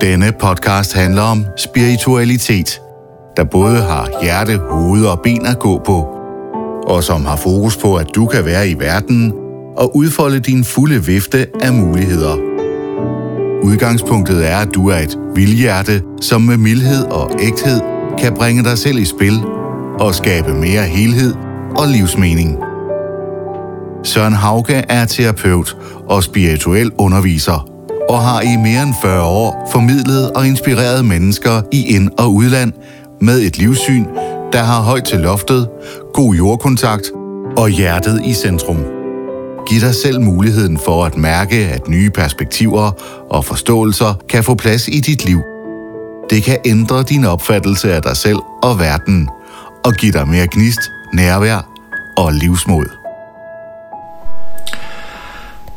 Denne podcast handler om spiritualitet, der både har hjerte, hoved og ben at gå på, og som har fokus på, at du kan være i verden og udfolde din fulde vifte af muligheder. Udgangspunktet er, at du er et vildhjerte, som med mildhed og ægthed kan bringe dig selv i spil og skabe mere helhed og livsmening. Søren Hauge er terapeut og spirituel underviser og har i mere end 40 år formidlet og inspireret mennesker i ind- og udland med et livssyn, der har højt til loftet, god jordkontakt og hjertet i centrum. Giv dig selv muligheden for at mærke, at nye perspektiver og forståelser kan få plads i dit liv. Det kan ændre din opfattelse af dig selv og verden, og give dig mere gnist, nærvær og livsmod.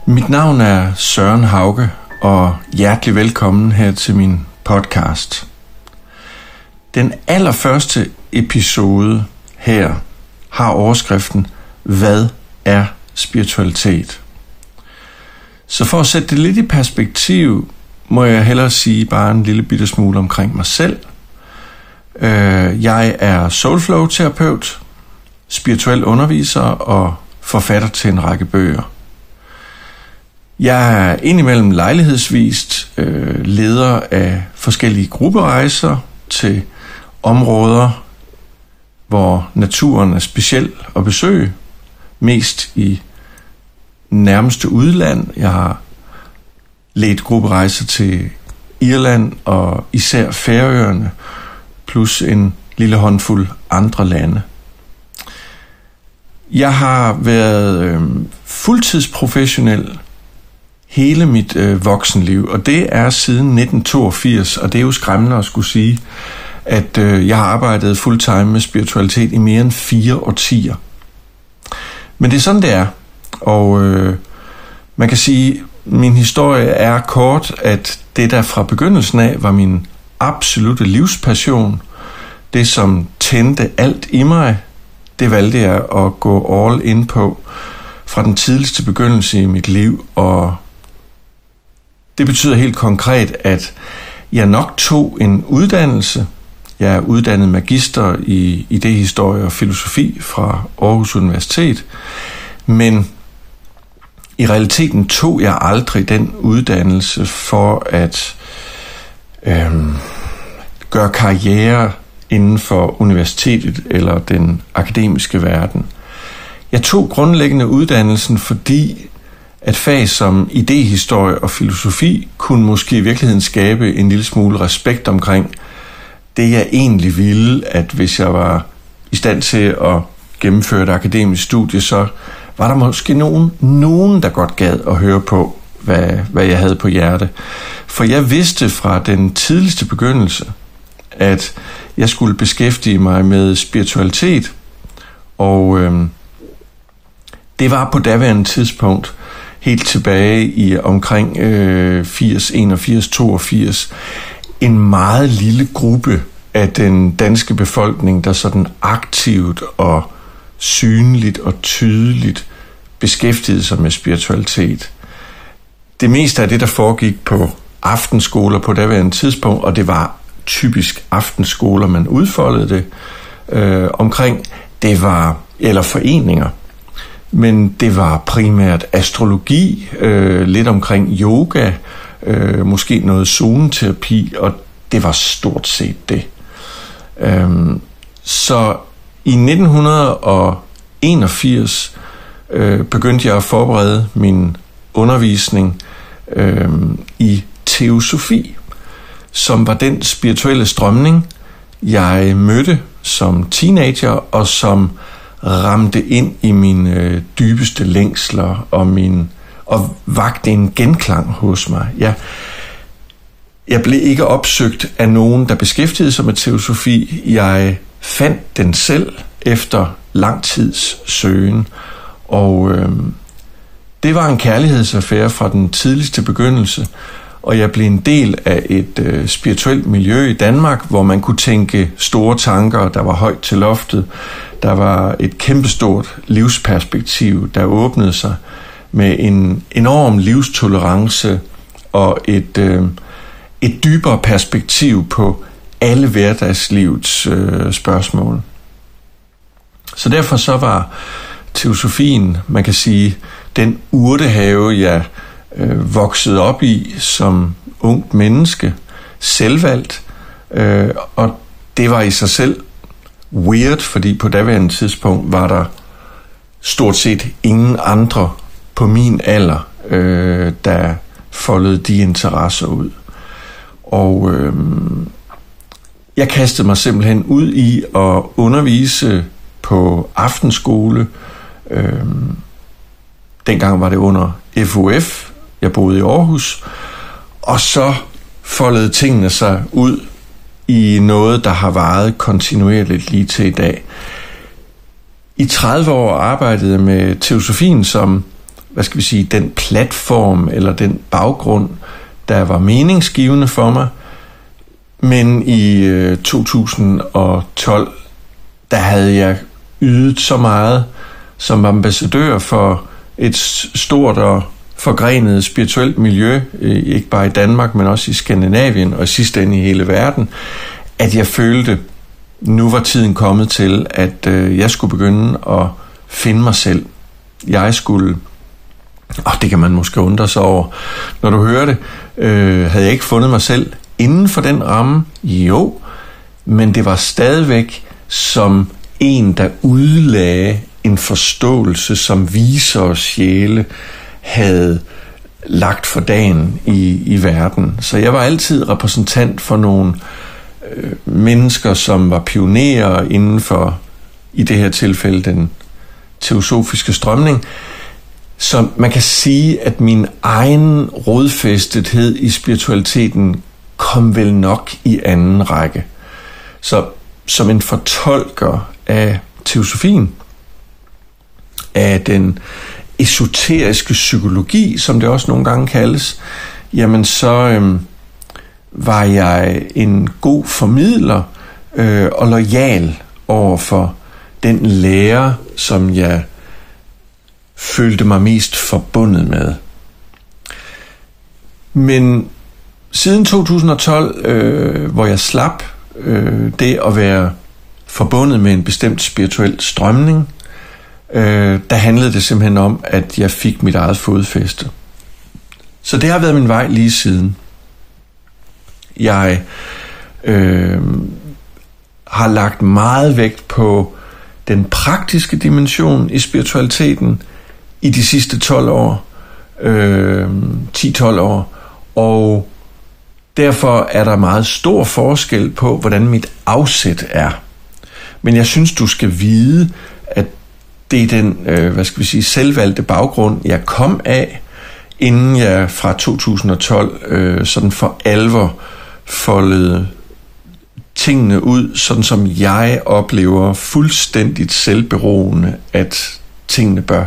Mit navn er Søren Hauge, og hjertelig velkommen her til min podcast. Den allerførste episode her har overskriften Hvad er spiritualitet? Så for at sætte det lidt i perspektiv, må jeg hellere sige bare en lille bitte smule omkring mig selv. Øh, jeg er soulflow-terapeut, spirituel underviser og forfatter til en række bøger. Jeg er indimellem lejlighedsvist øh, leder af forskellige grupperejser til områder, hvor naturen er speciel at besøge, mest i nærmeste udland. Jeg har ledt grupperejser til Irland og især Færøerne, plus en lille håndfuld andre lande. Jeg har været øh, fuldtidsprofessionel hele mit øh, voksenliv, og det er siden 1982, og det er jo skræmmende at skulle sige, at øh, jeg har arbejdet fulltime med spiritualitet i mere end fire årtier. Men det er sådan, det er. Og øh, man kan sige, min historie er kort, at det der fra begyndelsen af var min absolute livspassion, det som tændte alt i mig, det valgte jeg at gå all in på fra den tidligste begyndelse i mit liv, og det betyder helt konkret, at jeg nok tog en uddannelse. Jeg er uddannet magister i idehistorie og filosofi fra Aarhus Universitet, men i realiteten tog jeg aldrig den uddannelse for at øhm, gøre karriere inden for universitetet eller den akademiske verden. Jeg tog grundlæggende uddannelsen, fordi at fag som idehistorie og filosofi kunne måske i virkeligheden skabe en lille smule respekt omkring det, jeg egentlig ville, at hvis jeg var i stand til at gennemføre et akademisk studie, så var der måske nogen, nogen der godt gad at høre på, hvad, hvad jeg havde på hjerte. For jeg vidste fra den tidligste begyndelse, at jeg skulle beskæftige mig med spiritualitet, og øh, det var på daværende tidspunkt helt tilbage i omkring øh, 80, 81, 82, en meget lille gruppe af den danske befolkning, der sådan aktivt og synligt og tydeligt beskæftigede sig med spiritualitet. Det meste af det, der foregik på aftenskoler på daværende tidspunkt, og det var typisk aftenskoler, man udfoldede det øh, omkring, det var, eller foreninger, men det var primært astrologi, øh, lidt omkring yoga, øh, måske noget zoneterapi, og det var stort set det. Øhm, så i 1981 øh, begyndte jeg at forberede min undervisning øh, i teosofi, som var den spirituelle strømning, jeg mødte som teenager, og som ramte ind i mine øh, dybeste længsler og min og vagte en genklang hos mig. Jeg, jeg blev ikke opsøgt af nogen, der beskæftigede sig med teosofi. Jeg fandt den selv efter lang tids søgen, og øh, det var en kærlighedsaffære fra den tidligste begyndelse, og jeg blev en del af et øh, spirituelt miljø i Danmark, hvor man kunne tænke store tanker, der var højt til loftet, der var et kæmpestort livsperspektiv, der åbnede sig med en enorm livstolerance og et, øh, et dybere perspektiv på alle hverdagslivets øh, spørgsmål. Så derfor så var teosofien, man kan sige, den urtehave, jeg øh, vokset op i som ungt menneske, selvvalgt, øh, og det var i sig selv weird, fordi på daværende tidspunkt var der stort set ingen andre på min alder, øh, der foldede de interesser ud. Og øh, jeg kastede mig simpelthen ud i at undervise på aftenskole. Øh, dengang var det under FUF. Jeg boede i Aarhus. Og så foldede tingene sig ud i noget, der har varet kontinuerligt lige til i dag. I 30 år arbejdede jeg med teosofien som, hvad skal vi sige, den platform eller den baggrund, der var meningsgivende for mig. Men i øh, 2012, der havde jeg ydet så meget som ambassadør for et stort og forgrenet spirituelt miljø, øh, ikke bare i Danmark, men også i Skandinavien og i sidste ende i hele verden, at jeg følte, nu var tiden kommet til, at øh, jeg skulle begynde at finde mig selv. Jeg skulle, og det kan man måske undre sig over, når du hører det, øh, havde jeg ikke fundet mig selv inden for den ramme? Jo, men det var stadigvæk som en, der udlagde en forståelse, som viser os sjæle havde lagt for dagen i, i verden. Så jeg var altid repræsentant for nogle øh, mennesker, som var pionerer inden for, i det her tilfælde, den teosofiske strømning. Så man kan sige, at min egen rodfæstethed i spiritualiteten kom vel nok i anden række. Så som en fortolker af teosofien, af den esoteriske psykologi, som det også nogle gange kaldes, jamen så øh, var jeg en god formidler øh, og lojal over for den lærer, som jeg følte mig mest forbundet med. Men siden 2012, øh, hvor jeg slap øh, det at være forbundet med en bestemt spirituel strømning, øh, der handlede det simpelthen om, at jeg fik mit eget fodfæste. Så det har været min vej lige siden. Jeg øh, har lagt meget vægt på den praktiske dimension i spiritualiteten i de sidste 12 år, øh, 10-12 år, og derfor er der meget stor forskel på, hvordan mit afsæt er. Men jeg synes, du skal vide, at det er den, øh, hvad skal vi sige, selvvalgte baggrund, jeg kom af, inden jeg fra 2012 øh, sådan for alvor foldede tingene ud, sådan som jeg oplever fuldstændigt selvberoende, at tingene bør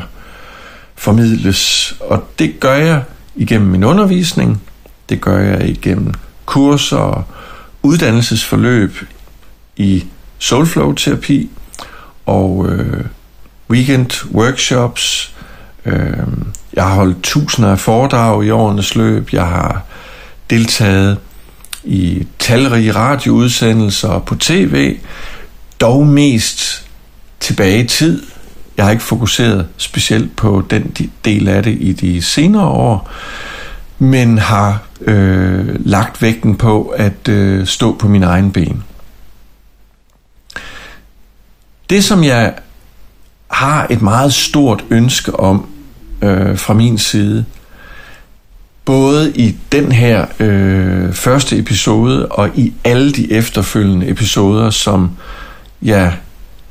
formidles. Og det gør jeg igennem min undervisning, det gør jeg igennem kurser og uddannelsesforløb i soulflow-terapi og øh, weekend workshops. Øh, jeg har holdt tusinder af foredrag i årenes løb. Jeg har deltaget i talrige radioudsendelser på tv, dog mest tilbage i tid. Jeg har ikke fokuseret specielt på den del af det i de senere år, men har øh, lagt vægten på at øh, stå på min egen ben. Det, som jeg har et meget stort ønske om øh, fra min side, både i den her øh, første episode og i alle de efterfølgende episoder, som jeg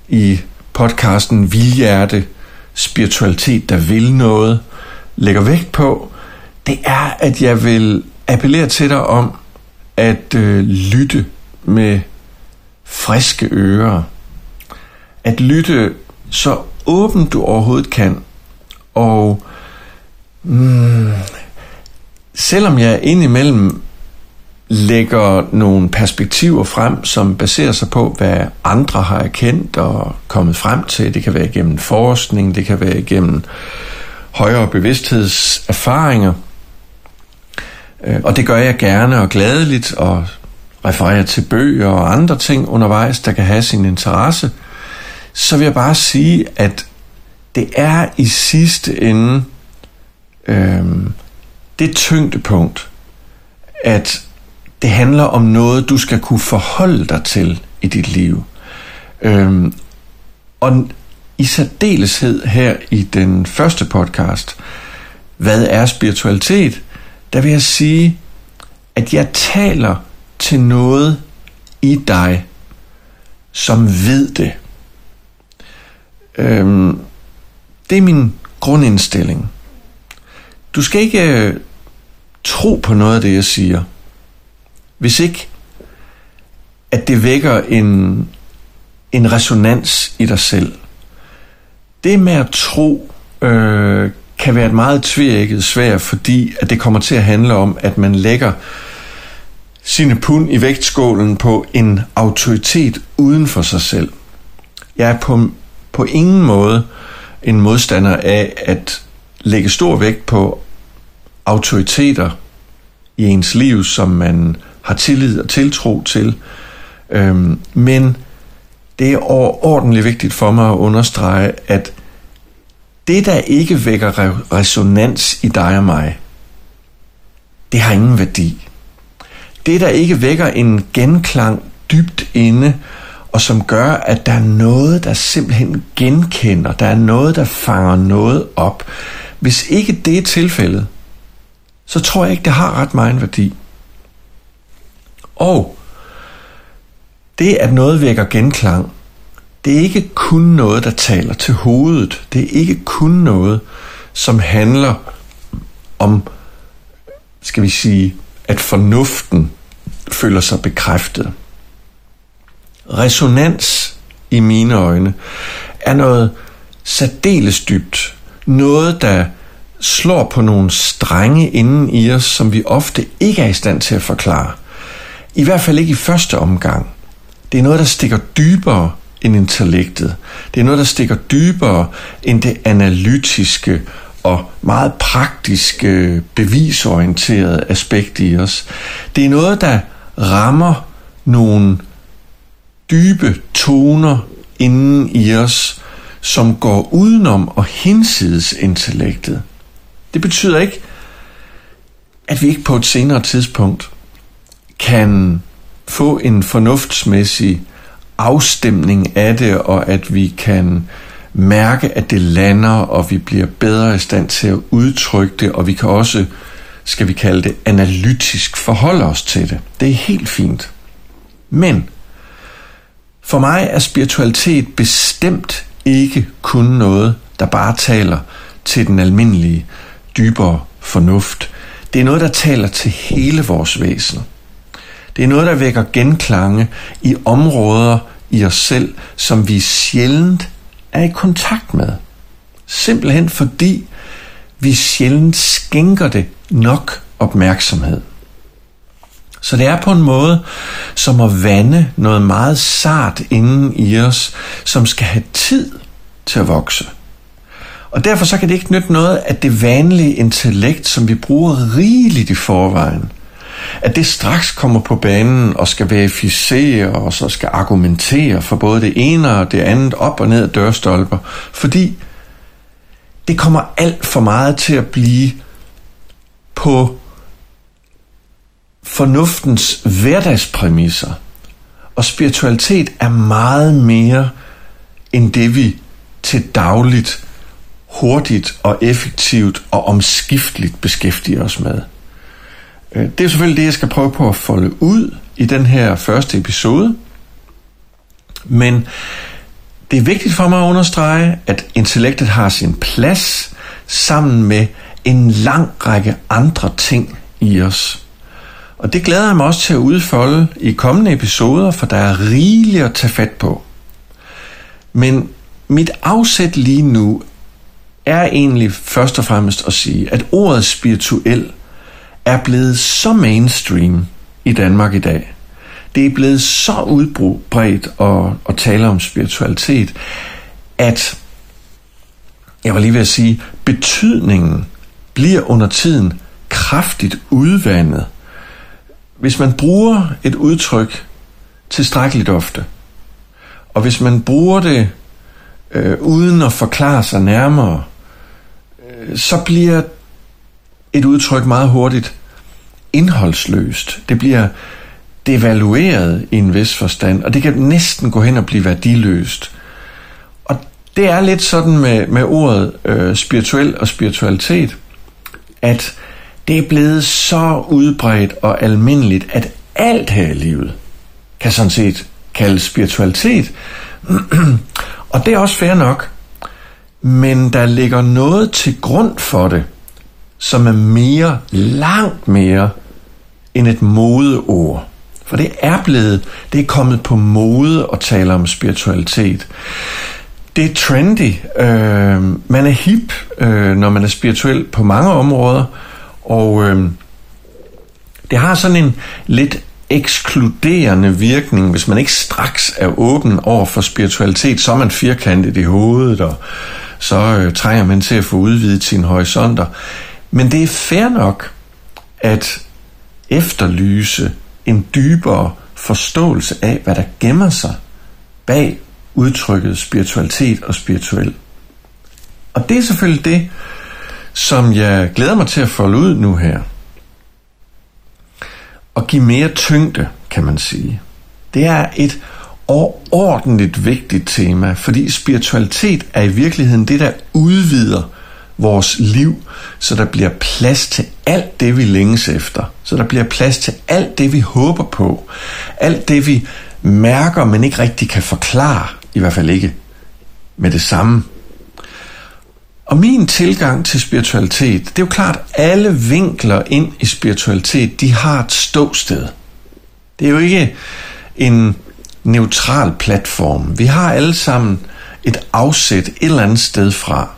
i podcasten Vildhjerte, spiritualitet, der vil noget, lægger vægt på, det er, at jeg vil appellere til dig om at øh, lytte med friske ører. At lytte så åben du overhovedet kan. Og mm, selvom jeg indimellem lægger nogle perspektiver frem, som baserer sig på, hvad andre har erkendt og kommet frem til. Det kan være igennem forskning, det kan være igennem højere bevidsthedserfaringer. Øh, og det gør jeg gerne og gladeligt, og refererer til bøger og andre ting undervejs, der kan have sin interesse, så vil jeg bare sige, at det er i sidste ende øh, det tyngdepunkt, at det handler om noget, du skal kunne forholde dig til i dit liv. Øhm, og i særdeleshed her i den første podcast, hvad er spiritualitet? Der vil jeg sige, at jeg taler til noget i dig, som ved det. Øhm, det er min grundindstilling. Du skal ikke øh, tro på noget af det, jeg siger, hvis ikke, at det vækker en, en resonans i dig selv. Det med at tro øh, kan være et meget tvækket svært, fordi at det kommer til at handle om, at man lægger sine pund i vægtskålen på en autoritet uden for sig selv. Jeg er på, på ingen måde en modstander af at lægge stor vægt på autoriteter i ens liv, som man har tillid og tiltro til. Øhm, men det er overordentligt vigtigt for mig at understrege, at det, der ikke vækker resonans i dig og mig, det har ingen værdi. Det, der ikke vækker en genklang dybt inde, og som gør, at der er noget, der simpelthen genkender, der er noget, der fanger noget op. Hvis ikke det er tilfældet, så tror jeg ikke, det har ret meget værdi. Og det, at noget vækker genklang, det er ikke kun noget, der taler til hovedet. Det er ikke kun noget, som handler om, skal vi sige, at fornuften føler sig bekræftet. Resonans i mine øjne er noget særdeles dybt. Noget, der slår på nogle strenge inden i os, som vi ofte ikke er i stand til at forklare. I hvert fald ikke i første omgang. Det er noget, der stikker dybere end intellektet. Det er noget, der stikker dybere end det analytiske og meget praktiske, bevisorienterede aspekt i os. Det er noget, der rammer nogle dybe toner inden i os, som går udenom og hinsides intellektet. Det betyder ikke, at vi ikke på et senere tidspunkt kan få en fornuftsmæssig afstemning af det, og at vi kan mærke, at det lander, og vi bliver bedre i stand til at udtrykke det, og vi kan også, skal vi kalde det, analytisk forholde os til det. Det er helt fint. Men for mig er spiritualitet bestemt ikke kun noget, der bare taler til den almindelige, dybere fornuft. Det er noget, der taler til hele vores væsen. Det er noget, der vækker genklange i områder i os selv, som vi sjældent er i kontakt med. Simpelthen fordi vi sjældent skænker det nok opmærksomhed. Så det er på en måde som at vande noget meget sart inden i os, som skal have tid til at vokse. Og derfor så kan det ikke nytte noget, at det vanlige intellekt, som vi bruger rigeligt i forvejen, at det straks kommer på banen og skal verificere og så skal argumentere for både det ene og det andet op og ned af dørstolper, fordi det kommer alt for meget til at blive på fornuftens hverdagspræmisser. Og spiritualitet er meget mere end det, vi til dagligt, hurtigt og effektivt og omskifteligt beskæftiger os med. Øh, det er selvfølgelig det, jeg skal prøve på at folde ud i den her første episode. Men det er vigtigt for mig at understrege, at intellektet har sin plads sammen med en lang række andre ting i os. Og det glæder jeg mig også til at udfolde i kommende episoder, for der er rigeligt at tage fat på. Men mit afsæt lige nu er egentlig først og fremmest at sige, at ordet spirituel er blevet så mainstream i Danmark i dag. Det er blevet så udbredt at, at tale om spiritualitet, at jeg var lige ved at sige, betydningen bliver under tiden kraftigt udvandet. Hvis man bruger et udtryk tilstrækkeligt ofte, og hvis man bruger det øh, uden at forklare sig nærmere, øh, så bliver et udtryk meget hurtigt indholdsløst. Det bliver devalueret i en vis forstand, og det kan næsten gå hen og blive værdiløst. Og det er lidt sådan med, med ordet øh, spirituel og spiritualitet, at det er blevet så udbredt og almindeligt, at alt her i livet kan sådan set kaldes spiritualitet. og det er også fair nok. Men der ligger noget til grund for det, som er mere, langt mere end et modeord. For det er blevet, det er kommet på mode at tale om spiritualitet. Det er trendy. Øh, man er hip, øh, når man er spirituel på mange områder. Og øh, det har sådan en lidt ekskluderende virkning, hvis man ikke straks er åben over for spiritualitet, så er man firkantet i hovedet, og så øh, trænger man til at få udvidet sine horisonter. Men det er fair nok at efterlyse en dybere forståelse af, hvad der gemmer sig bag udtrykket spiritualitet og spirituel. Og det er selvfølgelig det, som jeg glæder mig til at folde ud nu her. Og give mere tyngde, kan man sige. Det er et overordentligt vigtigt tema, fordi spiritualitet er i virkeligheden det, der udvider vores liv, så der bliver plads til alt det, vi længes efter. Så der bliver plads til alt det, vi håber på. Alt det, vi mærker, men ikke rigtig kan forklare. I hvert fald ikke med det samme. Og min tilgang til spiritualitet, det er jo klart, at alle vinkler ind i spiritualitet, de har et ståsted. Det er jo ikke en neutral platform. Vi har alle sammen et afsæt et eller andet sted fra.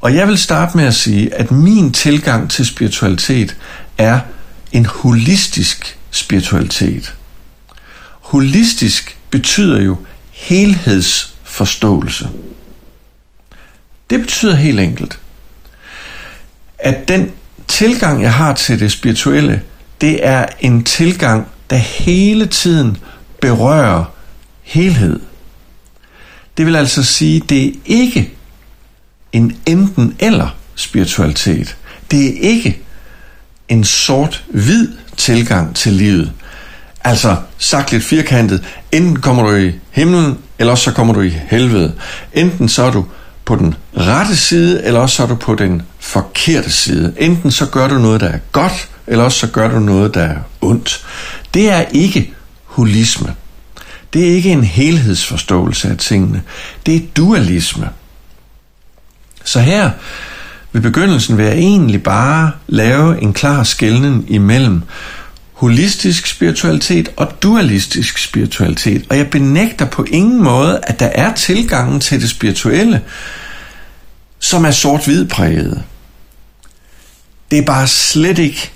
Og jeg vil starte med at sige, at min tilgang til spiritualitet er en holistisk spiritualitet. Holistisk betyder jo helhedsforståelse. Det betyder helt enkelt, at den tilgang, jeg har til det spirituelle, det er en tilgang, der hele tiden berører helhed. Det vil altså sige, det er ikke en enten eller spiritualitet. Det er ikke en sort-hvid tilgang til livet. Altså, sagt lidt firkantet, enten kommer du i himlen, eller så kommer du i helvede. Enten så er du på den rette side, eller også så er du på den forkerte side. Enten så gør du noget, der er godt, eller også så gør du noget, der er ondt. Det er ikke holisme. Det er ikke en helhedsforståelse af tingene. Det er dualisme. Så her ved begyndelsen vil jeg egentlig bare lave en klar skældning imellem holistisk spiritualitet og dualistisk spiritualitet. Og jeg benægter på ingen måde, at der er tilgangen til det spirituelle, som er sort-hvid præget. Det er bare slet ikke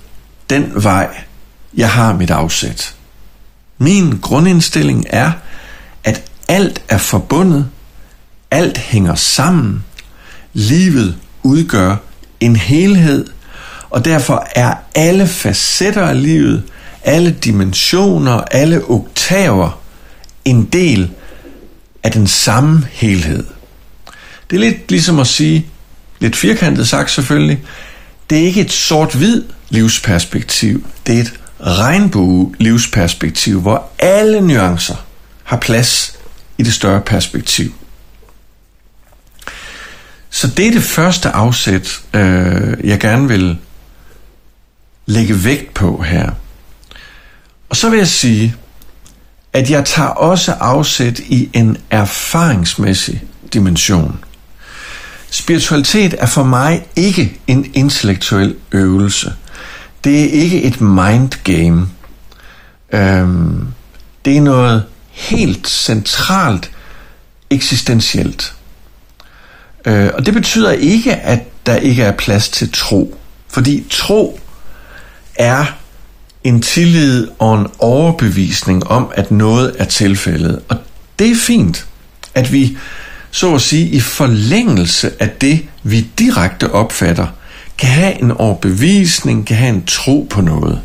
den vej, jeg har mit afsæt. Min grundindstilling er, at alt er forbundet, alt hænger sammen, livet udgør en helhed, og derfor er alle facetter af livet, alle dimensioner, alle oktaver en del af den samme helhed. Det er lidt ligesom at sige, lidt firkantet sagt selvfølgelig, det er ikke et sort-hvid livsperspektiv, det er et regnbue livsperspektiv, hvor alle nuancer har plads i det større perspektiv. Så det er det første afsæt, øh, jeg gerne vil lægge vægt på her. Og så vil jeg sige, at jeg tager også afsæt i en erfaringsmæssig dimension. Spiritualitet er for mig ikke en intellektuel øvelse. Det er ikke et mind game. Øhm, det er noget helt centralt eksistentielt. Øh, og det betyder ikke, at der ikke er plads til tro. Fordi tro er en tillid og en overbevisning om, at noget er tilfældet. Og det er fint, at vi så at sige i forlængelse af det, vi direkte opfatter, kan have en overbevisning, kan have en tro på noget.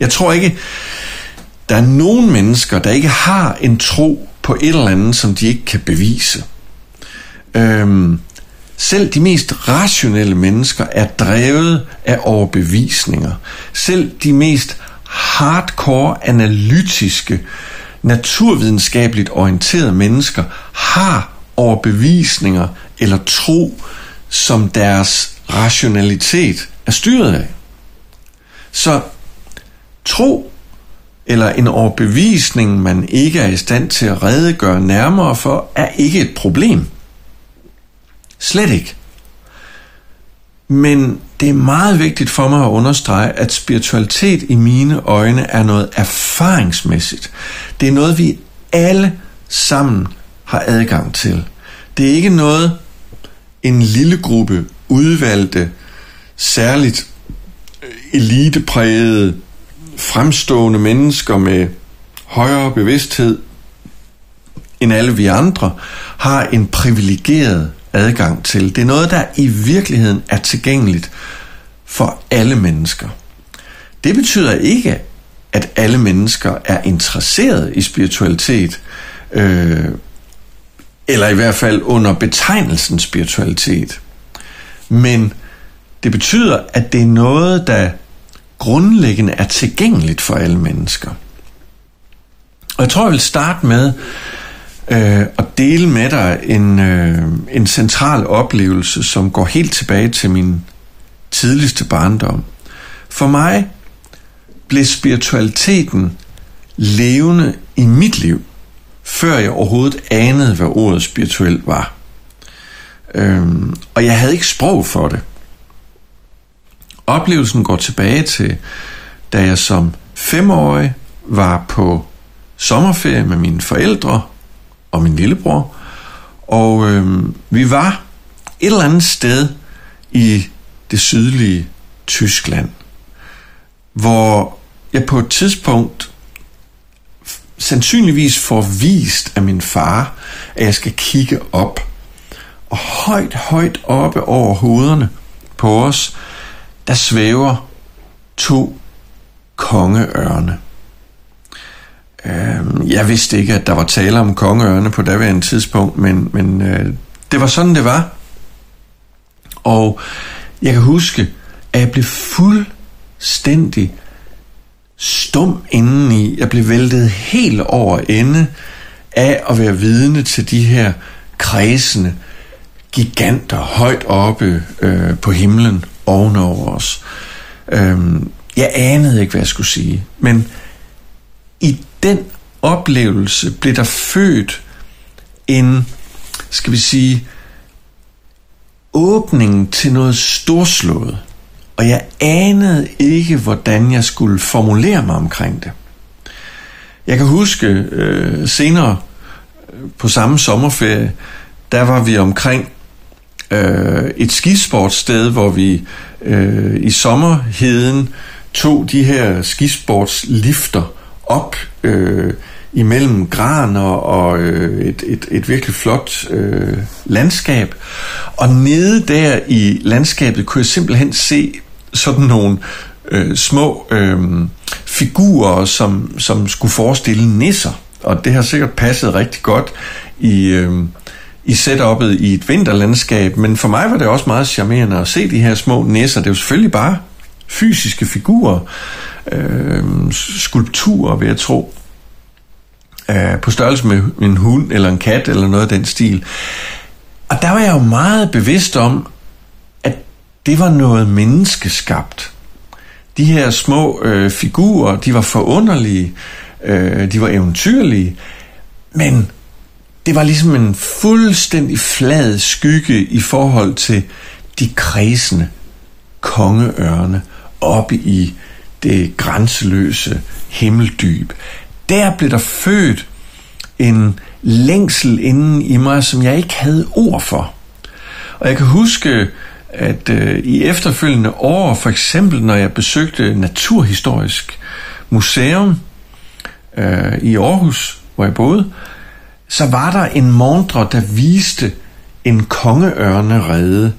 Jeg tror ikke, der er nogen mennesker, der ikke har en tro på et eller andet, som de ikke kan bevise. Øhm, selv de mest rationelle mennesker er drevet af overbevisninger. Selv de mest hardcore analytiske, naturvidenskabeligt orienterede mennesker har overbevisninger eller tro, som deres rationalitet er styret af. Så tro eller en overbevisning, man ikke er i stand til at redegøre nærmere for, er ikke et problem. Slet ikke. Men det er meget vigtigt for mig at understrege, at spiritualitet i mine øjne er noget erfaringsmæssigt. Det er noget, vi alle sammen har adgang til. Det er ikke noget, en lille gruppe udvalgte, særligt øh, eliteprægede, fremstående mennesker med højere bevidsthed end alle vi andre, har en privilegeret adgang til. Det er noget, der i virkeligheden er tilgængeligt for alle mennesker. Det betyder ikke, at alle mennesker er interesseret i spiritualitet, øh, eller i hvert fald under betegnelsen spiritualitet. Men det betyder, at det er noget, der grundlæggende er tilgængeligt for alle mennesker. Og jeg tror, jeg vil starte med øh, og dele med dig en, øh, en central oplevelse, som går helt tilbage til min tidligste barndom. For mig blev spiritualiteten levende i mit liv, før jeg overhovedet anede, hvad ordet spirituel var. Øhm, og jeg havde ikke sprog for det. Oplevelsen går tilbage til, da jeg som femårig var på sommerferie med mine forældre og min lillebror. Og øh, vi var et eller andet sted i det sydlige Tyskland, hvor jeg på et tidspunkt sandsynligvis får vist af min far, at jeg skal kigge op. Og højt, højt oppe over hovederne på os, der svæver to kongeørne. Øh, jeg vidste ikke, at der var tale om kongeørne på daværende tidspunkt, men, men øh, det var sådan, det var. Og jeg kan huske, at jeg blev fuldstændig stum indeni. Jeg blev væltet helt over ende af at være vidne til de her kredsende giganter højt oppe øh, på himlen ovenover os. Øhm, jeg anede ikke, hvad jeg skulle sige. Men i den oplevelse blev der født en, skal vi sige, åbning til noget storslået. Og jeg anede ikke, hvordan jeg skulle formulere mig omkring det. Jeg kan huske øh, senere øh, på samme sommerferie, der var vi omkring øh, et skisportsted, hvor vi øh, i sommerheden tog de her skisportslifter op øh, imellem graner og øh, et, et, et virkelig flot øh, landskab. Og nede der i landskabet kunne jeg simpelthen se sådan nogle øh, små øh, figurer, som, som skulle forestille nisser. Og det har sikkert passet rigtig godt i, øh, i setup'et i et vinterlandskab, men for mig var det også meget charmerende at se de her små nisser. Det er jo selvfølgelig bare fysiske figurer, øh, skulpturer, vil jeg tro, øh, på størrelse med en hund eller en kat eller noget af den stil. Og der var jeg jo meget bevidst om, at det var noget menneskeskabt. De her små øh, figurer, de var forunderlige, øh, de var eventyrlige, men det var ligesom en fuldstændig flad skygge i forhold til de kredsende kongeørne oppe i det grænseløse himmeldyb. Der blev der født en længsel inden i mig, som jeg ikke havde ord for. Og jeg kan huske, at øh, i efterfølgende år, for eksempel når jeg besøgte Naturhistorisk Museum øh, i Aarhus, hvor jeg boede, så var der en montre, der viste en kongeørnerede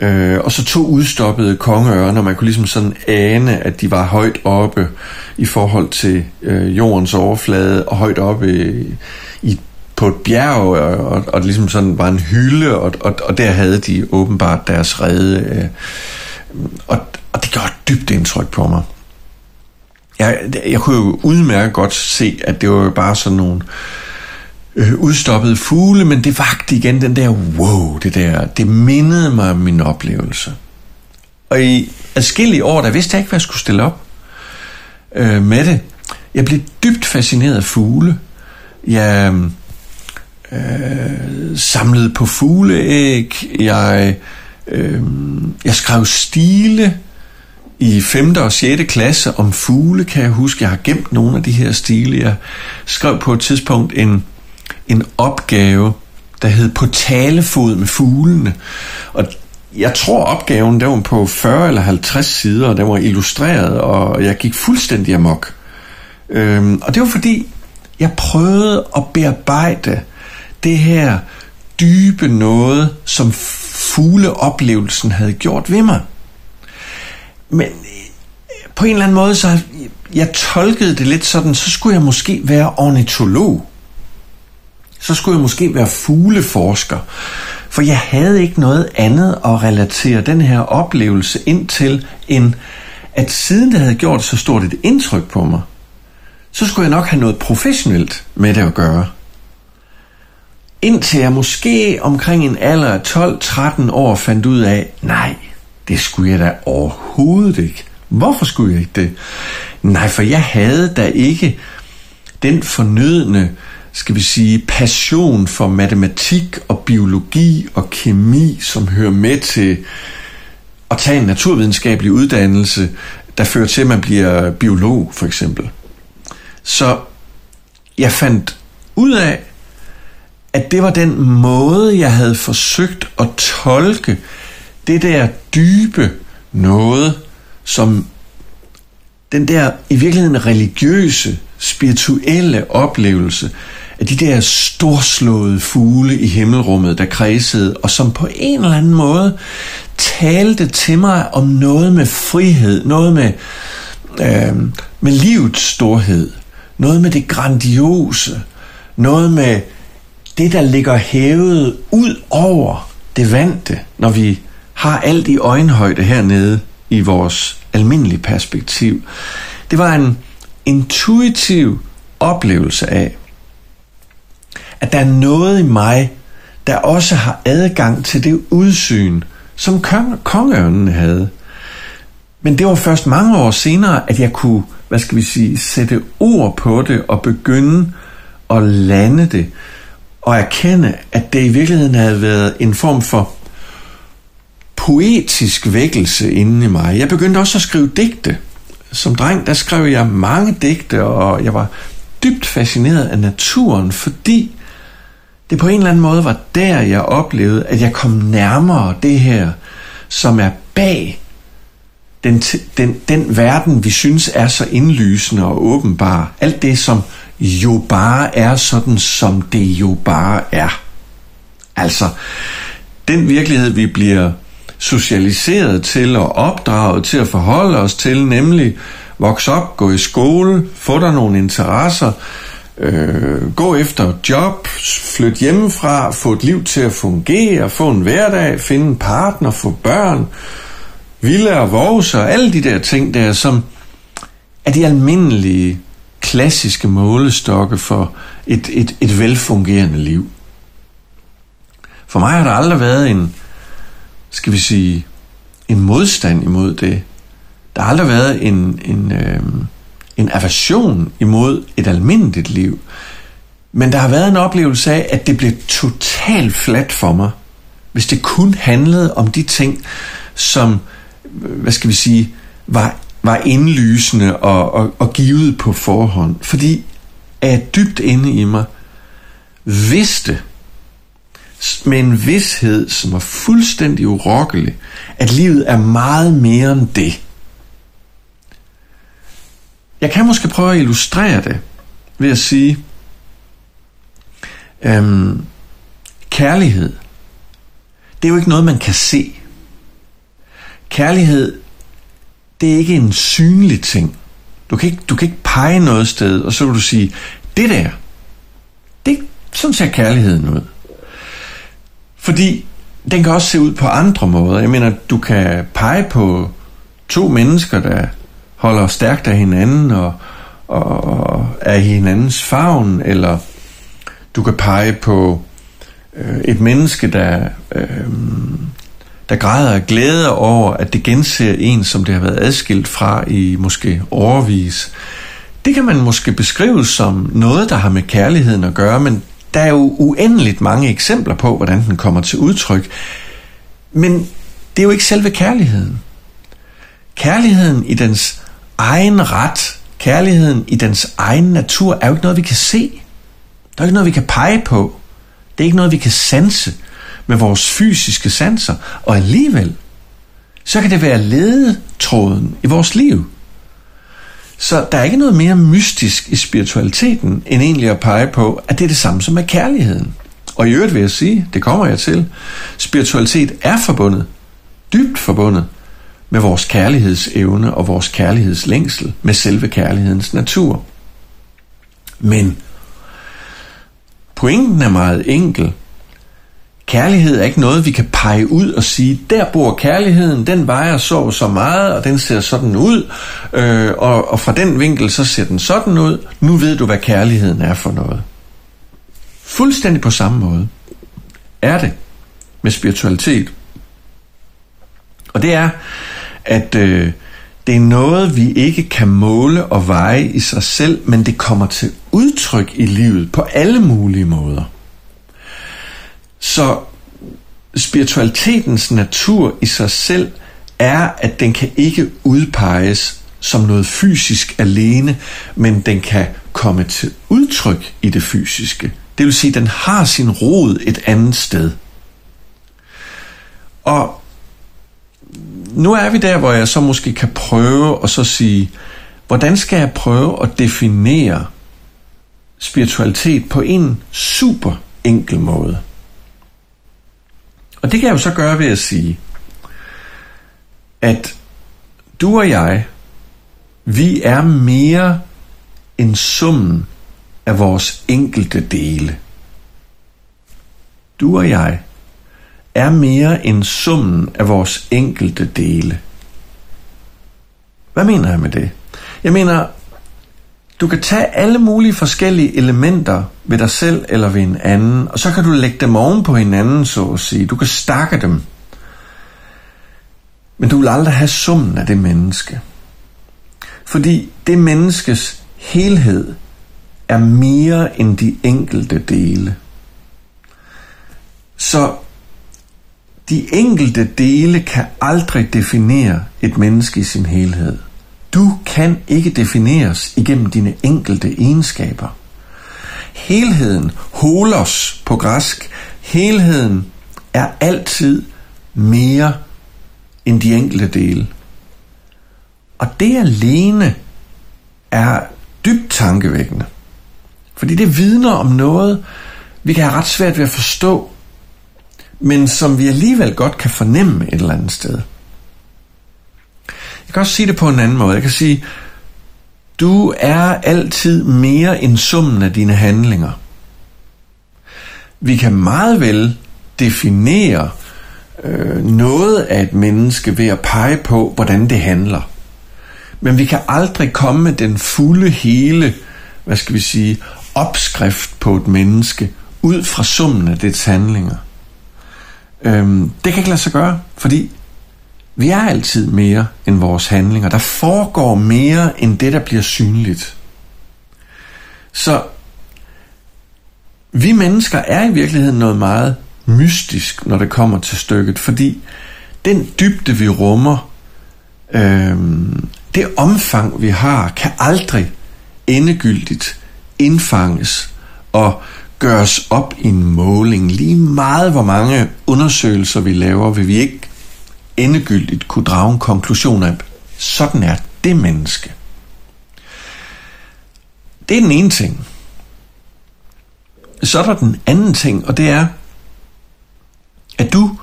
Øh, og så to udstoppede kongeørner. Man kunne ligesom sådan ane, at de var højt oppe i forhold til øh, jordens overflade, og højt oppe i, på et bjerg, og, og, og ligesom sådan var en hylde, og, og, og der havde de åbenbart deres rede. Øh, og, og det gjorde et dybt indtryk på mig. Jeg, jeg kunne jo udmærket godt se, at det var jo bare sådan nogle øh, Øh, udstoppede fugle, men det vagte igen den der wow, det der, det mindede mig om min oplevelse. Og i adskillige år, der vidste jeg ikke, hvad jeg skulle stille op øh, med det. Jeg blev dybt fascineret af fugle. Jeg øh, samlede på fugleæg. Jeg, øh, jeg skrev stile i 5. og 6. klasse om fugle, kan jeg huske. Jeg har gemt nogle af de her stile. Jeg skrev på et tidspunkt en en opgave, der hed På talefod med fuglene. Og jeg tror opgaven, der var på 40 eller 50 sider, og den var illustreret, og jeg gik fuldstændig amok. Øhm, og det var fordi, jeg prøvede at bearbejde det her dybe noget, som fugleoplevelsen havde gjort ved mig. Men øh, på en eller anden måde, så jeg tolkede det lidt sådan, så skulle jeg måske være ornitolog så skulle jeg måske være fugleforsker. For jeg havde ikke noget andet at relatere den her oplevelse ind til, end at siden det havde gjort så stort et indtryk på mig, så skulle jeg nok have noget professionelt med det at gøre. Indtil jeg måske omkring en alder af 12-13 år fandt ud af, nej, det skulle jeg da overhovedet ikke. Hvorfor skulle jeg ikke det? Nej, for jeg havde da ikke den fornødne skal vi sige, passion for matematik og biologi og kemi, som hører med til at tage en naturvidenskabelig uddannelse, der fører til, at man bliver biolog, for eksempel. Så jeg fandt ud af, at det var den måde, jeg havde forsøgt at tolke det der dybe noget, som den der i virkeligheden religiøse, spirituelle oplevelse, af de der storslåede fugle i himmelrummet, der kredsede, og som på en eller anden måde talte til mig om noget med frihed, noget med, øh, med livets storhed, noget med det grandiose, noget med det, der ligger hævet ud over det vante, når vi har alt i øjenhøjde hernede i vores almindelige perspektiv. Det var en intuitiv oplevelse af, at der er noget i mig, der også har adgang til det udsyn, som kongeørnen havde. Men det var først mange år senere, at jeg kunne, hvad skal vi sige, sætte ord på det og begynde at lande det og erkende, at det i virkeligheden havde været en form for poetisk vækkelse inde i mig. Jeg begyndte også at skrive digte. Som dreng, der skrev jeg mange digte, og jeg var dybt fascineret af naturen, fordi det på en eller anden måde var der, jeg oplevede, at jeg kom nærmere det her, som er bag den, den, den verden, vi synes er så indlysende og åbenbar. Alt det, som jo bare er sådan, som det jo bare er. Altså, den virkelighed, vi bliver socialiseret til og opdraget til at forholde os til, nemlig vokse op, gå i skole, få der nogle interesser, øh, gå efter job, flytte hjemmefra, få et liv til at fungere, få en hverdag, finde en partner, få børn, ville og vores og alle de der ting der, som er de almindelige, klassiske målestokke for et, et, et velfungerende liv. For mig har der aldrig været en, skal vi sige, en modstand imod det. Der har aldrig været en, en, øh, en aversion imod et almindeligt liv. Men der har været en oplevelse af, at det blev totalt fladt for mig, hvis det kun handlede om de ting, som, øh, hvad skal vi sige, var, var indlysende og, og, og givet på forhånd. Fordi at dybt inde i mig vidste, med en vidshed, som er fuldstændig urokkelig, at livet er meget mere end det. Jeg kan måske prøve at illustrere det ved at sige, øhm, kærlighed, det er jo ikke noget, man kan se. kærlighed, det er ikke en synlig ting. Du kan ikke, du kan ikke pege noget sted, og så vil du sige, det der, det, sådan ser kærligheden ud. Fordi den kan også se ud på andre måder. Jeg mener, du kan pege på to mennesker, der holder stærkt af hinanden og, og er i hinandens favn, eller du kan pege på øh, et menneske, der, øh, der græder af glæde over, at det genser en, som det har været adskilt fra i måske overvis. Det kan man måske beskrive som noget, der har med kærligheden at gøre, men der er jo uendeligt mange eksempler på, hvordan den kommer til udtryk. Men det er jo ikke selve kærligheden. Kærligheden i dens egen ret, kærligheden i dens egen natur, er jo ikke noget, vi kan se. Der er ikke noget, vi kan pege på. Det er ikke noget, vi kan sanse med vores fysiske sanser. Og alligevel, så kan det være ledetråden i vores liv. Så der er ikke noget mere mystisk i spiritualiteten, end egentlig at pege på, at det er det samme som med kærligheden. Og i øvrigt vil jeg sige, det kommer jeg til, spiritualitet er forbundet, dybt forbundet, med vores kærlighedsevne og vores kærlighedslængsel, med selve kærlighedens natur. Men pointen er meget enkel. Kærlighed er ikke noget, vi kan pege ud og sige, der bor kærligheden, den vejer så så meget, og den ser sådan ud, øh, og, og fra den vinkel, så ser den sådan ud. Nu ved du, hvad kærligheden er for noget. Fuldstændig på samme måde er det med spiritualitet. Og det er, at øh, det er noget, vi ikke kan måle og veje i sig selv, men det kommer til udtryk i livet på alle mulige måder. Så spiritualitetens natur i sig selv er, at den kan ikke udpeges som noget fysisk alene, men den kan komme til udtryk i det fysiske. Det vil sige, at den har sin rod et andet sted. Og nu er vi der, hvor jeg så måske kan prøve at så sige, hvordan skal jeg prøve at definere spiritualitet på en super enkel måde? Og det kan jeg jo så gøre ved at sige, at du og jeg, vi er mere end summen af vores enkelte dele. Du og jeg er mere end summen af vores enkelte dele. Hvad mener jeg med det? Jeg mener, du kan tage alle mulige forskellige elementer ved dig selv eller ved en anden, og så kan du lægge dem oven på hinanden, så at sige. Du kan stakke dem. Men du vil aldrig have summen af det menneske. Fordi det menneskes helhed er mere end de enkelte dele. Så de enkelte dele kan aldrig definere et menneske i sin helhed. Du kan ikke defineres igennem dine enkelte egenskaber. Helheden, holos på græsk, helheden er altid mere end de enkelte dele. Og det alene er dybt tankevækkende. Fordi det vidner om noget, vi kan have ret svært ved at forstå, men som vi alligevel godt kan fornemme et eller andet sted. Jeg kan også sige det på en anden måde. Jeg kan sige, du er altid mere end summen af dine handlinger. Vi kan meget vel definere øh, noget af et menneske ved at pege på, hvordan det handler. Men vi kan aldrig komme med den fulde, hele, hvad skal vi sige, opskrift på et menneske ud fra summen af dets handlinger. Øhm, det kan ikke lade sig gøre, fordi vi er altid mere end vores handlinger. Der foregår mere end det, der bliver synligt. Så vi mennesker er i virkeligheden noget meget mystisk, når det kommer til stykket, fordi den dybde, vi rummer, øh, det omfang, vi har, kan aldrig endegyldigt indfanges og gøres op i en måling. Lige meget hvor mange undersøgelser vi laver, vil vi ikke endegyldigt kunne drage en konklusion af, sådan er det menneske. Det er den ene ting. Så er der den anden ting, og det er, at du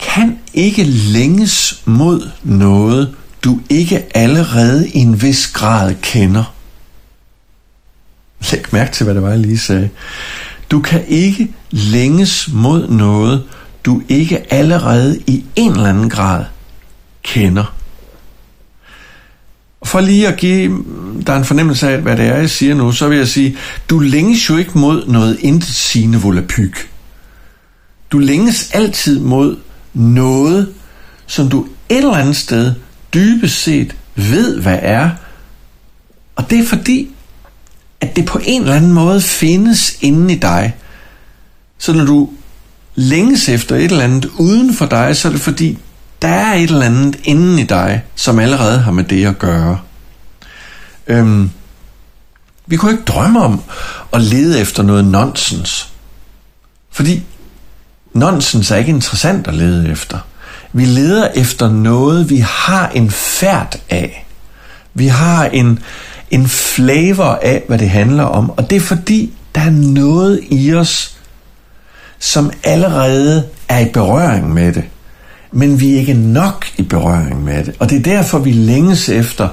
kan ikke længes mod noget, du ikke allerede i en vis grad kender. Læg mærke til, hvad det var, jeg lige sagde. Du kan ikke længes mod noget, du ikke allerede i en eller anden grad kender. For lige at give mm, dig en fornemmelse af, hvad det er, jeg siger nu, så vil jeg sige, du længes jo ikke mod noget intetsigende volapyk. Du længes altid mod noget, som du et eller andet sted dybest set ved, hvad er. Og det er fordi, at det på en eller anden måde findes inde i dig. Så når du længes efter et eller andet uden for dig, så er det fordi, der er et eller andet inden i dig, som allerede har med det at gøre. Øhm, vi kunne ikke drømme om at lede efter noget nonsens. Fordi nonsens er ikke interessant at lede efter. Vi leder efter noget, vi har en færd af. Vi har en, en flavor af, hvad det handler om. Og det er fordi, der er noget i os, som allerede er i berøring med det. Men vi er ikke nok i berøring med det. Og det er derfor, vi længes efter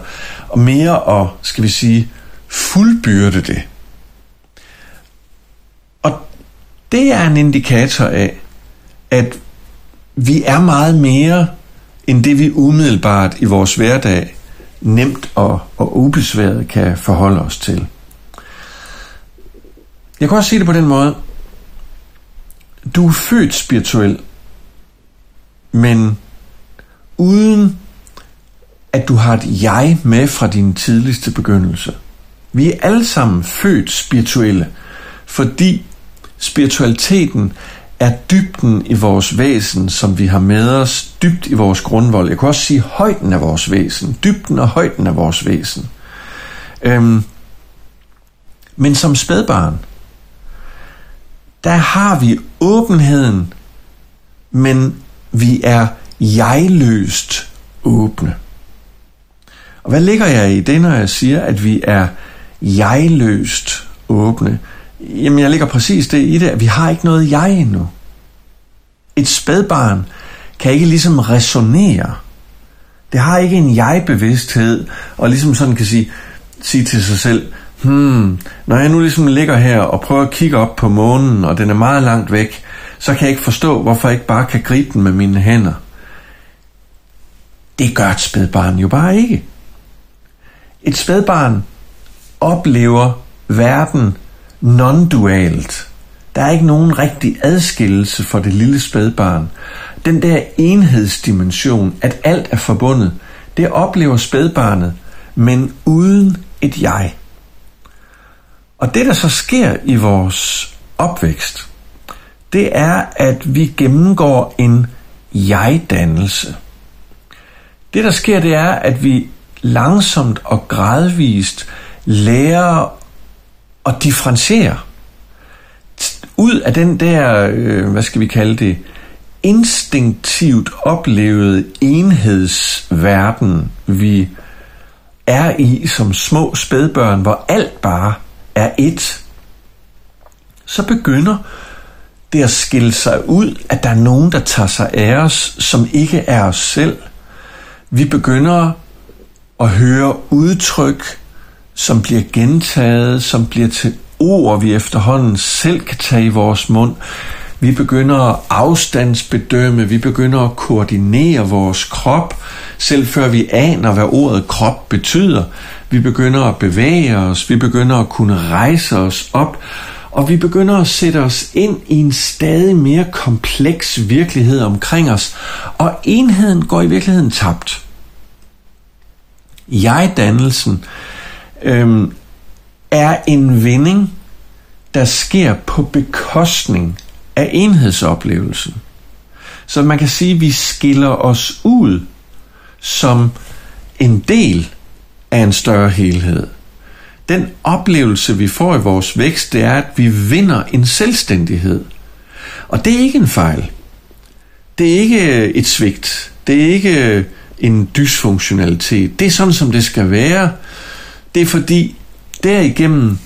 mere at, skal vi sige, fuldbyrde det. Og det er en indikator af, at vi er meget mere end det, vi umiddelbart i vores hverdag nemt og, og ubesværet kan forholde os til. Jeg kan også sige det på den måde. Du er født spirituel, men uden at du har et jeg med fra din tidligste begyndelse. Vi er alle sammen født spirituelle, fordi spiritualiteten er dybden i vores væsen, som vi har med os, dybt i vores grundvold. Jeg kan også sige højden af vores væsen, dybden og højden af vores væsen. Øhm, men som spædbarn, der har vi åbenheden, men vi er jegløst åbne. Og hvad ligger jeg i det, når jeg siger, at vi er jegløst åbne? Jamen, jeg ligger præcis det i det, at vi har ikke noget jeg endnu. Et spædbarn kan ikke ligesom resonere. Det har ikke en jeg-bevidsthed, og ligesom sådan kan sige, sige til sig selv, hmm, når jeg nu ligesom ligger her og prøver at kigge op på månen, og den er meget langt væk, så kan jeg ikke forstå, hvorfor jeg ikke bare kan gribe den med mine hænder. Det gør et spædbarn jo bare ikke. Et spædbarn oplever verden non-dualt. Der er ikke nogen rigtig adskillelse for det lille spædbarn. Den der enhedsdimension, at alt er forbundet, det oplever spædbarnet, men uden et jeg. Og det, der så sker i vores opvækst, det er, at vi gennemgår en jeg-dannelse. Det, der sker, det er, at vi langsomt og gradvist lærer at differentiere ud af den der, øh, hvad skal vi kalde det, instinktivt oplevede enhedsverden, vi er i som små spædbørn, hvor alt bare er et, så begynder det at skille sig ud, at der er nogen, der tager sig af os, som ikke er os selv. Vi begynder at høre udtryk, som bliver gentaget, som bliver til ord, vi efterhånden selv kan tage i vores mund. Vi begynder at afstandsbedømme, vi begynder at koordinere vores krop, selv før vi aner, hvad ordet krop betyder. Vi begynder at bevæge os, vi begynder at kunne rejse os op, og vi begynder at sætte os ind i en stadig mere kompleks virkelighed omkring os, og enheden går i virkeligheden tabt. Jeg-dannelsen øhm, er en vending, der sker på bekostning af enhedsoplevelsen. Så man kan sige, at vi skiller os ud som en del af en større helhed. Den oplevelse, vi får i vores vækst, det er, at vi vinder en selvstændighed. Og det er ikke en fejl. Det er ikke et svigt. Det er ikke en dysfunktionalitet. Det er sådan, som det skal være. Det er fordi, derigennem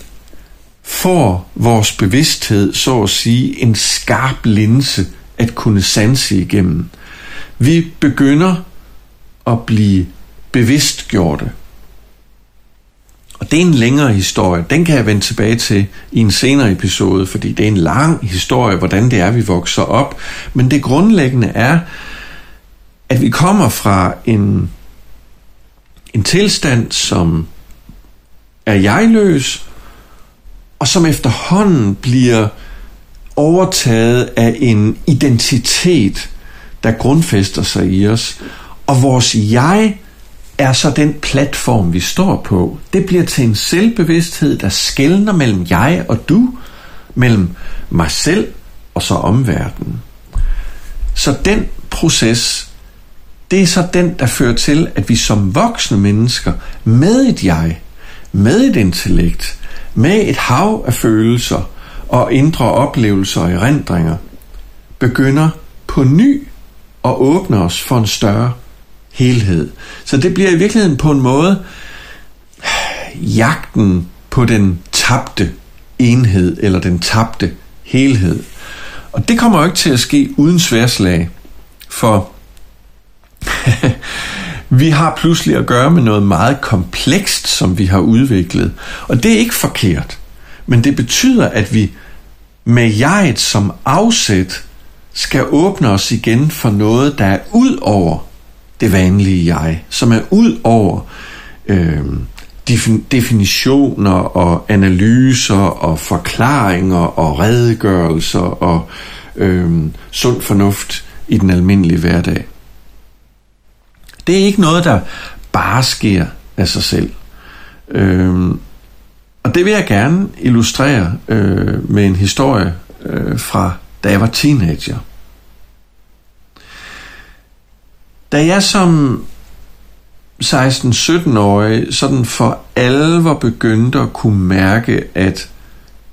får vores bevidsthed, så at sige, en skarp linse at kunne sanse igennem. Vi begynder at blive bevidstgjorte. Og det er en længere historie. Den kan jeg vende tilbage til i en senere episode, fordi det er en lang historie, hvordan det er, vi vokser op. Men det grundlæggende er, at vi kommer fra en, en tilstand, som er jegløs, og som efterhånden bliver overtaget af en identitet, der grundfester sig i os. Og vores jeg er så den platform, vi står på. Det bliver til en selvbevidsthed, der skældner mellem jeg og du, mellem mig selv og så omverdenen. Så den proces, det er så den, der fører til, at vi som voksne mennesker med et jeg, med et intellekt, med et hav af følelser og indre oplevelser og erindringer, begynder på ny at åbne os for en større helhed. Så det bliver i virkeligheden på en måde jagten på den tabte enhed eller den tabte helhed. Og det kommer jo ikke til at ske uden sværslag, for vi har pludselig at gøre med noget meget komplekst, som vi har udviklet. Og det er ikke forkert, men det betyder, at vi med jeget som afsæt skal åbne os igen for noget, der er ud over det vanlige jeg, som er ud over øh, definitioner og analyser og forklaringer og redegørelser og øh, sund fornuft i den almindelige hverdag. Det er ikke noget, der bare sker af sig selv. Øhm, og det vil jeg gerne illustrere øh, med en historie øh, fra da jeg var teenager. Da jeg som 16-17-årig sådan for alvor begyndte at kunne mærke, at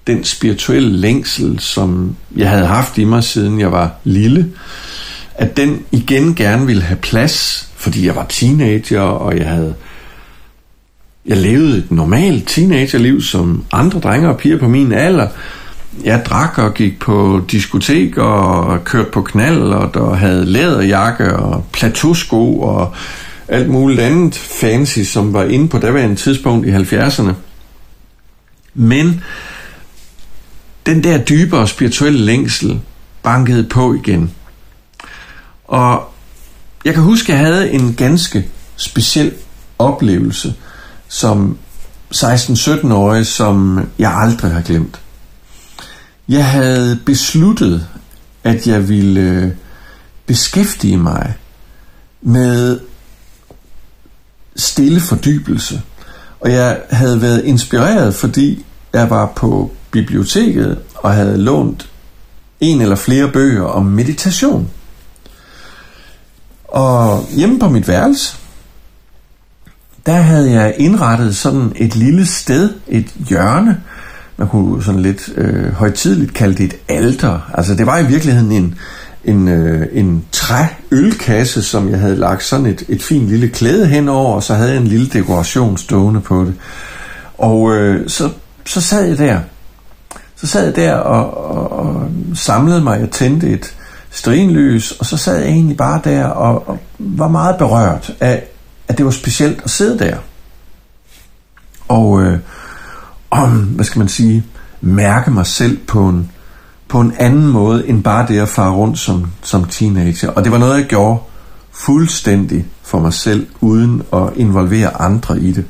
den spirituelle længsel, som jeg havde haft i mig siden jeg var lille, at den igen gerne ville have plads, fordi jeg var teenager, og jeg havde jeg levede et normalt teenagerliv som andre drenge og piger på min alder, jeg drak og gik på diskotek og kørte på knald og der havde læderjakke og plateausko og alt muligt andet fancy, som var inde på daværende tidspunkt i 70'erne. Men den der dybere spirituelle længsel bankede på igen. Og jeg kan huske, at jeg havde en ganske speciel oplevelse som 16-17-årig, som jeg aldrig har glemt. Jeg havde besluttet, at jeg ville øh, beskæftige mig med stille fordybelse. Og jeg havde været inspireret, fordi jeg var på biblioteket og havde lånt en eller flere bøger om meditation. Og hjemme på mit værelse, der havde jeg indrettet sådan et lille sted, et hjørne, man kunne sådan lidt øh, højtidligt kalde det et alter. Altså det var i virkeligheden en, en, øh, en træølkasse, som jeg havde lagt sådan et, et fint lille klæde henover, og så havde jeg en lille dekoration stående på det. Og øh, så, så sad jeg der. Så sad jeg der og, og, og samlede mig. Jeg tændte et strinlys, og så sad jeg egentlig bare der og, og var meget berørt af, at det var specielt at sidde der. Og, øh, om, hvad skal man sige, mærke mig selv på en, på en anden måde, end bare det at fare rundt som, som teenager. Og det var noget, jeg gjorde fuldstændig for mig selv, uden at involvere andre i det.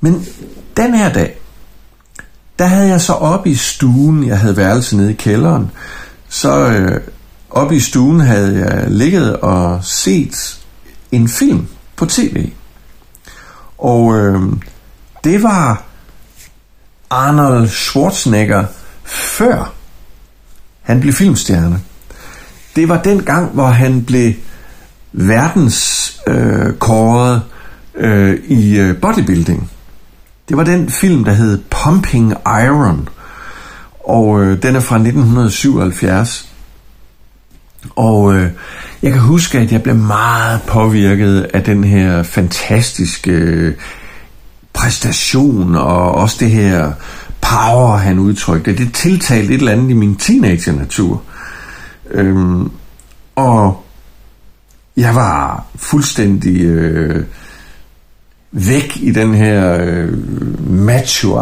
Men den her dag, der havde jeg så oppe i stuen, jeg havde værelse nede i kælderen, så øh, oppe i stuen havde jeg ligget og set en film på tv. Og øh, det var Arnold Schwarzenegger før han blev filmstjerne. Det var den gang, hvor han blev verdens øh, kåret øh, i øh, bodybuilding. Det var den film, der hed Pumping Iron, og øh, den er fra 1977. Og øh, jeg kan huske, at jeg blev meget påvirket af den her fantastiske øh, præstation og også det her power, han udtrykte. Det tiltalte et eller andet i min teenager-natur. Øhm, Og jeg var fuldstændig øh, væk i den her øh, macho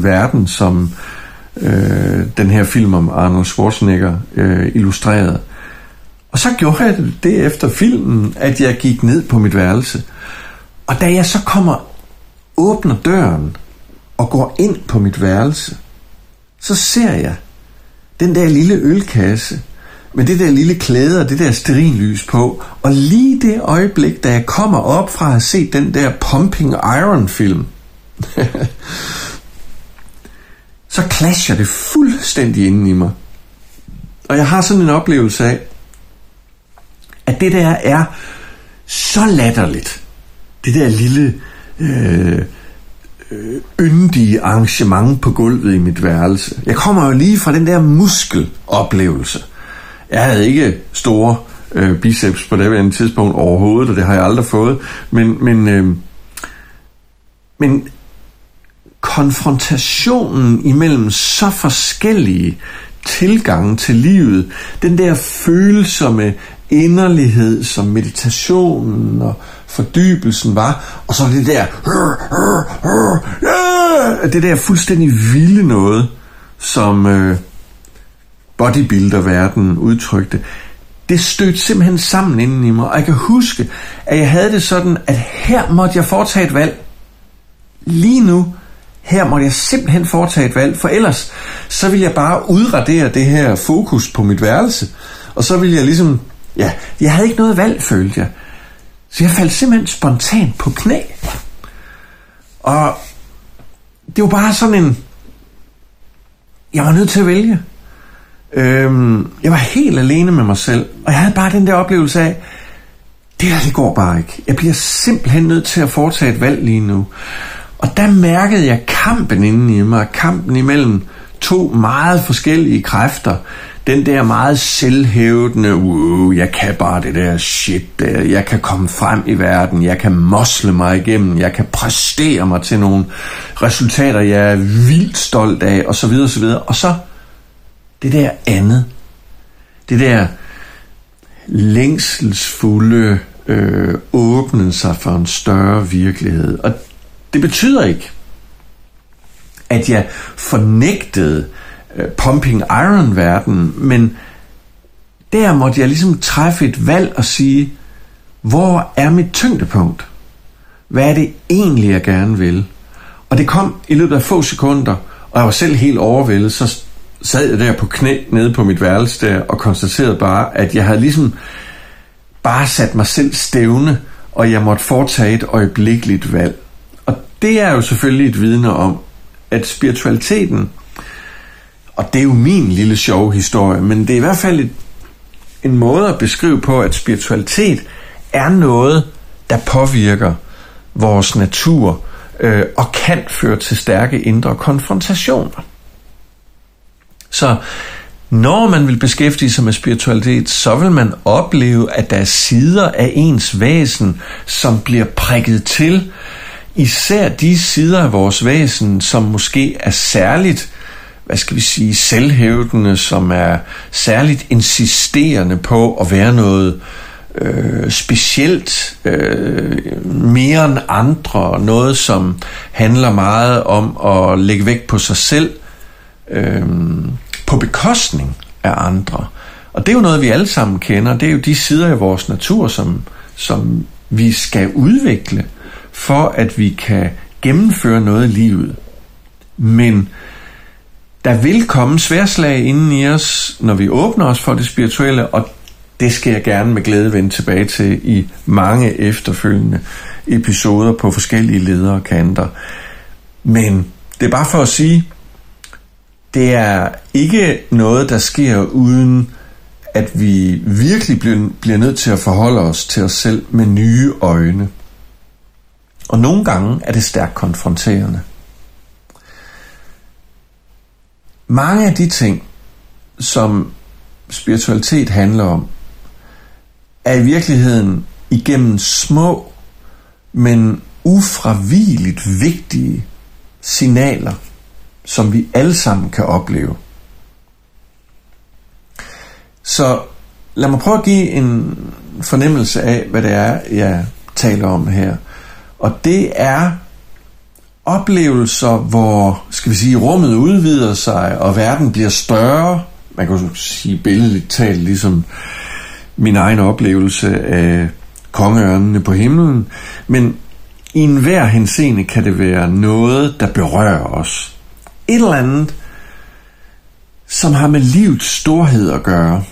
verden, som øh, den her film om Arnold Schwarzenegger øh, illustreret. Og så gjorde jeg det efter filmen, at jeg gik ned på mit værelse. Og da jeg så kommer, åbner døren og går ind på mit værelse, så ser jeg den der lille ølkasse med det der lille klæde og det der sterinlys på. Og lige det øjeblik, da jeg kommer op fra at have set den der Pumping Iron film, så clasher det fuldstændig inden i mig. Og jeg har sådan en oplevelse af, at det der er så latterligt. Det der lille øh, øh, yndige arrangement på gulvet i mit værelse. Jeg kommer jo lige fra den der muskeloplevelse. Jeg havde ikke store øh, biceps på det andet tidspunkt overhovedet, og det har jeg aldrig fået. Men, men, øh, men konfrontationen imellem så forskellige tilgange til livet, den der følsomme inderlighed, som meditationen og fordybelsen var, og så det der det der fuldstændig vilde noget, som øh, bodybuilder-verden udtrykte, det stødte simpelthen sammen inden i mig, og jeg kan huske, at jeg havde det sådan, at her måtte jeg foretage et valg. Lige nu, her måtte jeg simpelthen foretage et valg, for ellers så vil jeg bare udradere det her fokus på mit værelse, og så ville jeg ligesom, ja, jeg havde ikke noget valg, følte jeg. Så jeg faldt simpelthen spontant på knæ. Og det var bare sådan en, jeg var nødt til at vælge. Øhm, jeg var helt alene med mig selv, og jeg havde bare den der oplevelse af, det der, det går bare ikke. Jeg bliver simpelthen nødt til at foretage et valg lige nu. Og der mærkede jeg kampen inden i mig, kampen imellem to meget forskellige kræfter. Den der meget selvhævdende, wow, jeg kan bare det der shit der, jeg kan komme frem i verden, jeg kan mosle mig igennem, jeg kan præstere mig til nogle resultater, jeg er vildt stolt af, og så videre, og så videre. Og så det der andet, det der længselsfulde øh, åbne sig for en større virkelighed. Og det betyder ikke, at jeg fornægtede øh, pumping iron verden, men der måtte jeg ligesom træffe et valg og sige, hvor er mit tyngdepunkt? Hvad er det egentlig, jeg gerne vil? Og det kom i løbet af få sekunder, og jeg var selv helt overvældet, så sad jeg der på knæ nede på mit værelse der, og konstaterede bare, at jeg havde ligesom bare sat mig selv stævne, og jeg måtte foretage et øjeblikkeligt valg. Det er jo selvfølgelig et vidne om, at spiritualiteten, og det er jo min lille sjove historie, men det er i hvert fald et, en måde at beskrive på, at spiritualitet er noget, der påvirker vores natur øh, og kan føre til stærke indre konfrontationer. Så når man vil beskæftige sig med spiritualitet, så vil man opleve, at der er sider af ens væsen, som bliver prikket til. Især de sider af vores væsen, som måske er særligt, hvad skal vi sige, selvhævdende, som er særligt insisterende på at være noget øh, specielt, øh, mere end andre, noget som handler meget om at lægge vægt på sig selv, øh, på bekostning af andre. Og det er jo noget, vi alle sammen kender. Det er jo de sider af vores natur, som, som vi skal udvikle, for at vi kan gennemføre noget i livet. Men der vil komme sværslag inden i os, når vi åbner os for det spirituelle, og det skal jeg gerne med glæde vende tilbage til i mange efterfølgende episoder på forskellige ledere kanter. Men det er bare for at sige, det er ikke noget, der sker uden at vi virkelig bliver, bliver nødt til at forholde os til os selv med nye øjne. Og nogle gange er det stærkt konfronterende. Mange af de ting, som spiritualitet handler om, er i virkeligheden igennem små, men ufravigeligt vigtige signaler som vi alle sammen kan opleve. Så lad mig prøve at give en fornemmelse af, hvad det er, jeg taler om her. Og det er oplevelser, hvor skal vi sige, rummet udvider sig, og verden bliver større. Man kan sige billedligt talt, ligesom min egen oplevelse af kongeørnene på himlen. Men i enhver henseende kan det være noget, der berører os. Et eller andet, som har med livets storhed at gøre.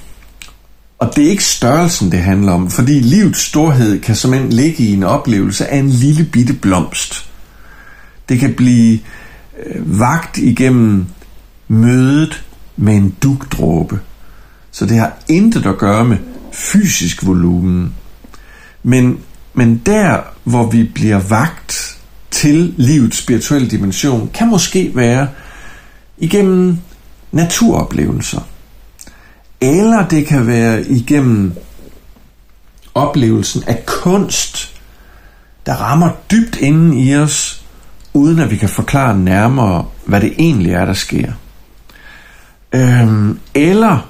Og det er ikke størrelsen, det handler om, fordi livets storhed kan som ligge i en oplevelse af en lille bitte blomst. Det kan blive øh, vagt igennem mødet med en dugdråbe. Så det har intet at gøre med fysisk volumen. Men, men der, hvor vi bliver vagt til livets spirituelle dimension, kan måske være igennem naturoplevelser. Eller det kan være igennem oplevelsen af kunst, der rammer dybt inden i os, uden at vi kan forklare nærmere, hvad det egentlig er, der sker. Øhm, eller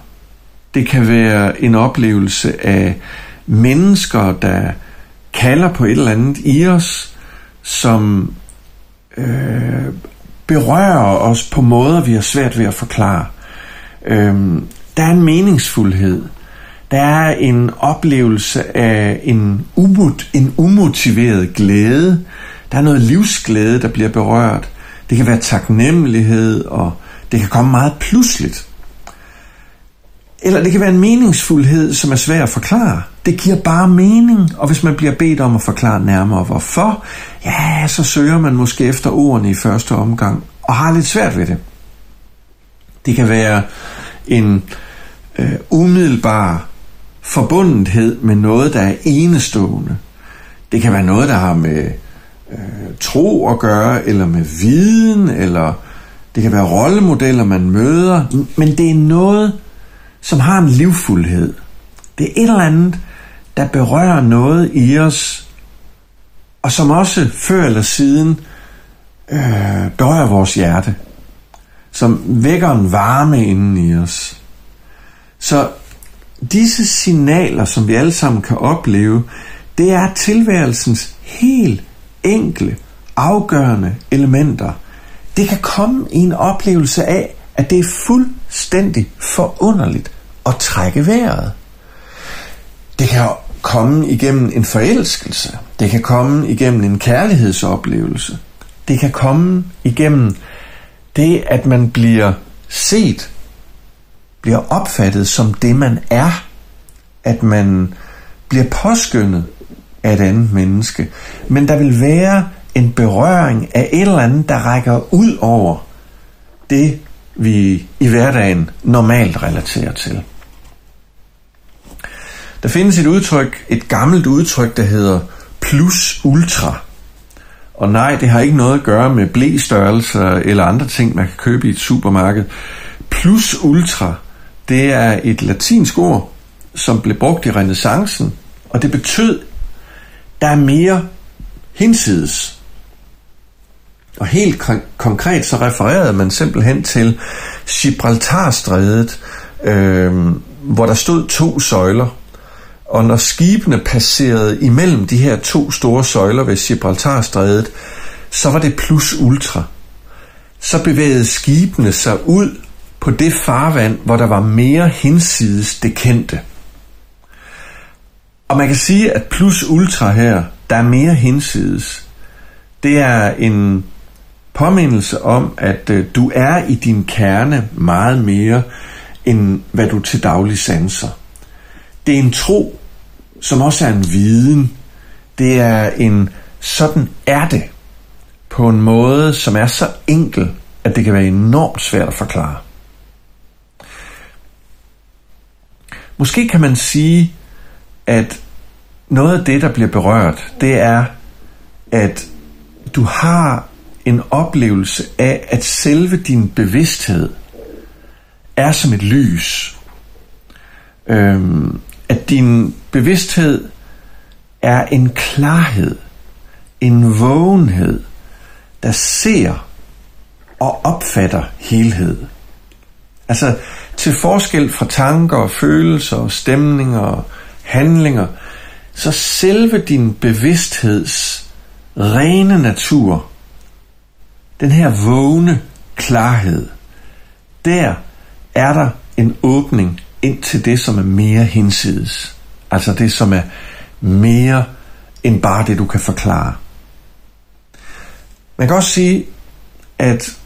det kan være en oplevelse af mennesker, der kalder på et eller andet i os, som øh, berører os på måder, vi har svært ved at forklare. Øhm, der er en meningsfuldhed. Der er en oplevelse af en, umot, en umotiveret glæde. Der er noget livsglæde, der bliver berørt. Det kan være taknemmelighed, og det kan komme meget pludseligt. Eller det kan være en meningsfuldhed, som er svær at forklare. Det giver bare mening, og hvis man bliver bedt om at forklare nærmere hvorfor, ja, så søger man måske efter ordene i første omgang, og har lidt svært ved det. Det kan være en øh, umiddelbar forbundethed med noget, der er enestående. Det kan være noget, der har med øh, tro at gøre, eller med viden, eller det kan være rollemodeller, man møder, men det er noget, som har en livfuldhed. Det er et eller andet, der berører noget i os, og som også før eller siden øh, berører vores hjerte, som vækker en varme inden i os. Så disse signaler, som vi alle sammen kan opleve, det er tilværelsens helt enkle, afgørende elementer. Det kan komme i en oplevelse af, at det er fuldstændig forunderligt at trække vejret. Det kan komme igennem en forelskelse. Det kan komme igennem en kærlighedsoplevelse. Det kan komme igennem det, at man bliver set, bliver opfattet som det, man er. At man bliver påskyndet af et andet menneske. Men der vil være en berøring af et eller andet, der rækker ud over det, vi i hverdagen normalt relaterer til. Der findes et udtryk, et gammelt udtryk, der hedder plus ultra. Og nej, det har ikke noget at gøre med blæstørrelser eller andre ting, man kan købe i et supermarked. Plus ultra, det er et latinsk ord, som blev brugt i renaissancen, og det betød, der er mere hinsides. Og helt konkret så refererede man simpelthen til Gibraltarstrædet, øh, hvor der stod to søjler. Og når skibene passerede imellem de her to store søjler ved Gibraltarstrædet, så var det plus ultra. Så bevægede skibene sig ud på det farvand, hvor der var mere hinsides det kendte. Og man kan sige, at plus ultra her, der er mere hinsides. Det er en påmindelse om, at øh, du er i din kerne meget mere, end hvad du til daglig sanser. Det er en tro, som også er en viden. Det er en sådan er det, på en måde, som er så enkel, at det kan være enormt svært at forklare. Måske kan man sige, at noget af det, der bliver berørt, det er, at du har en oplevelse af, at selve din bevidsthed er som et lys. Øhm, at din bevidsthed er en klarhed, en vågenhed, der ser og opfatter helhed. Altså til forskel fra tanker, følelser, stemninger og handlinger, så selve din bevidstheds rene natur, den her vågne klarhed, der er der en åbning ind til det, som er mere hinsides. Altså det, som er mere end bare det, du kan forklare. Man kan også sige, at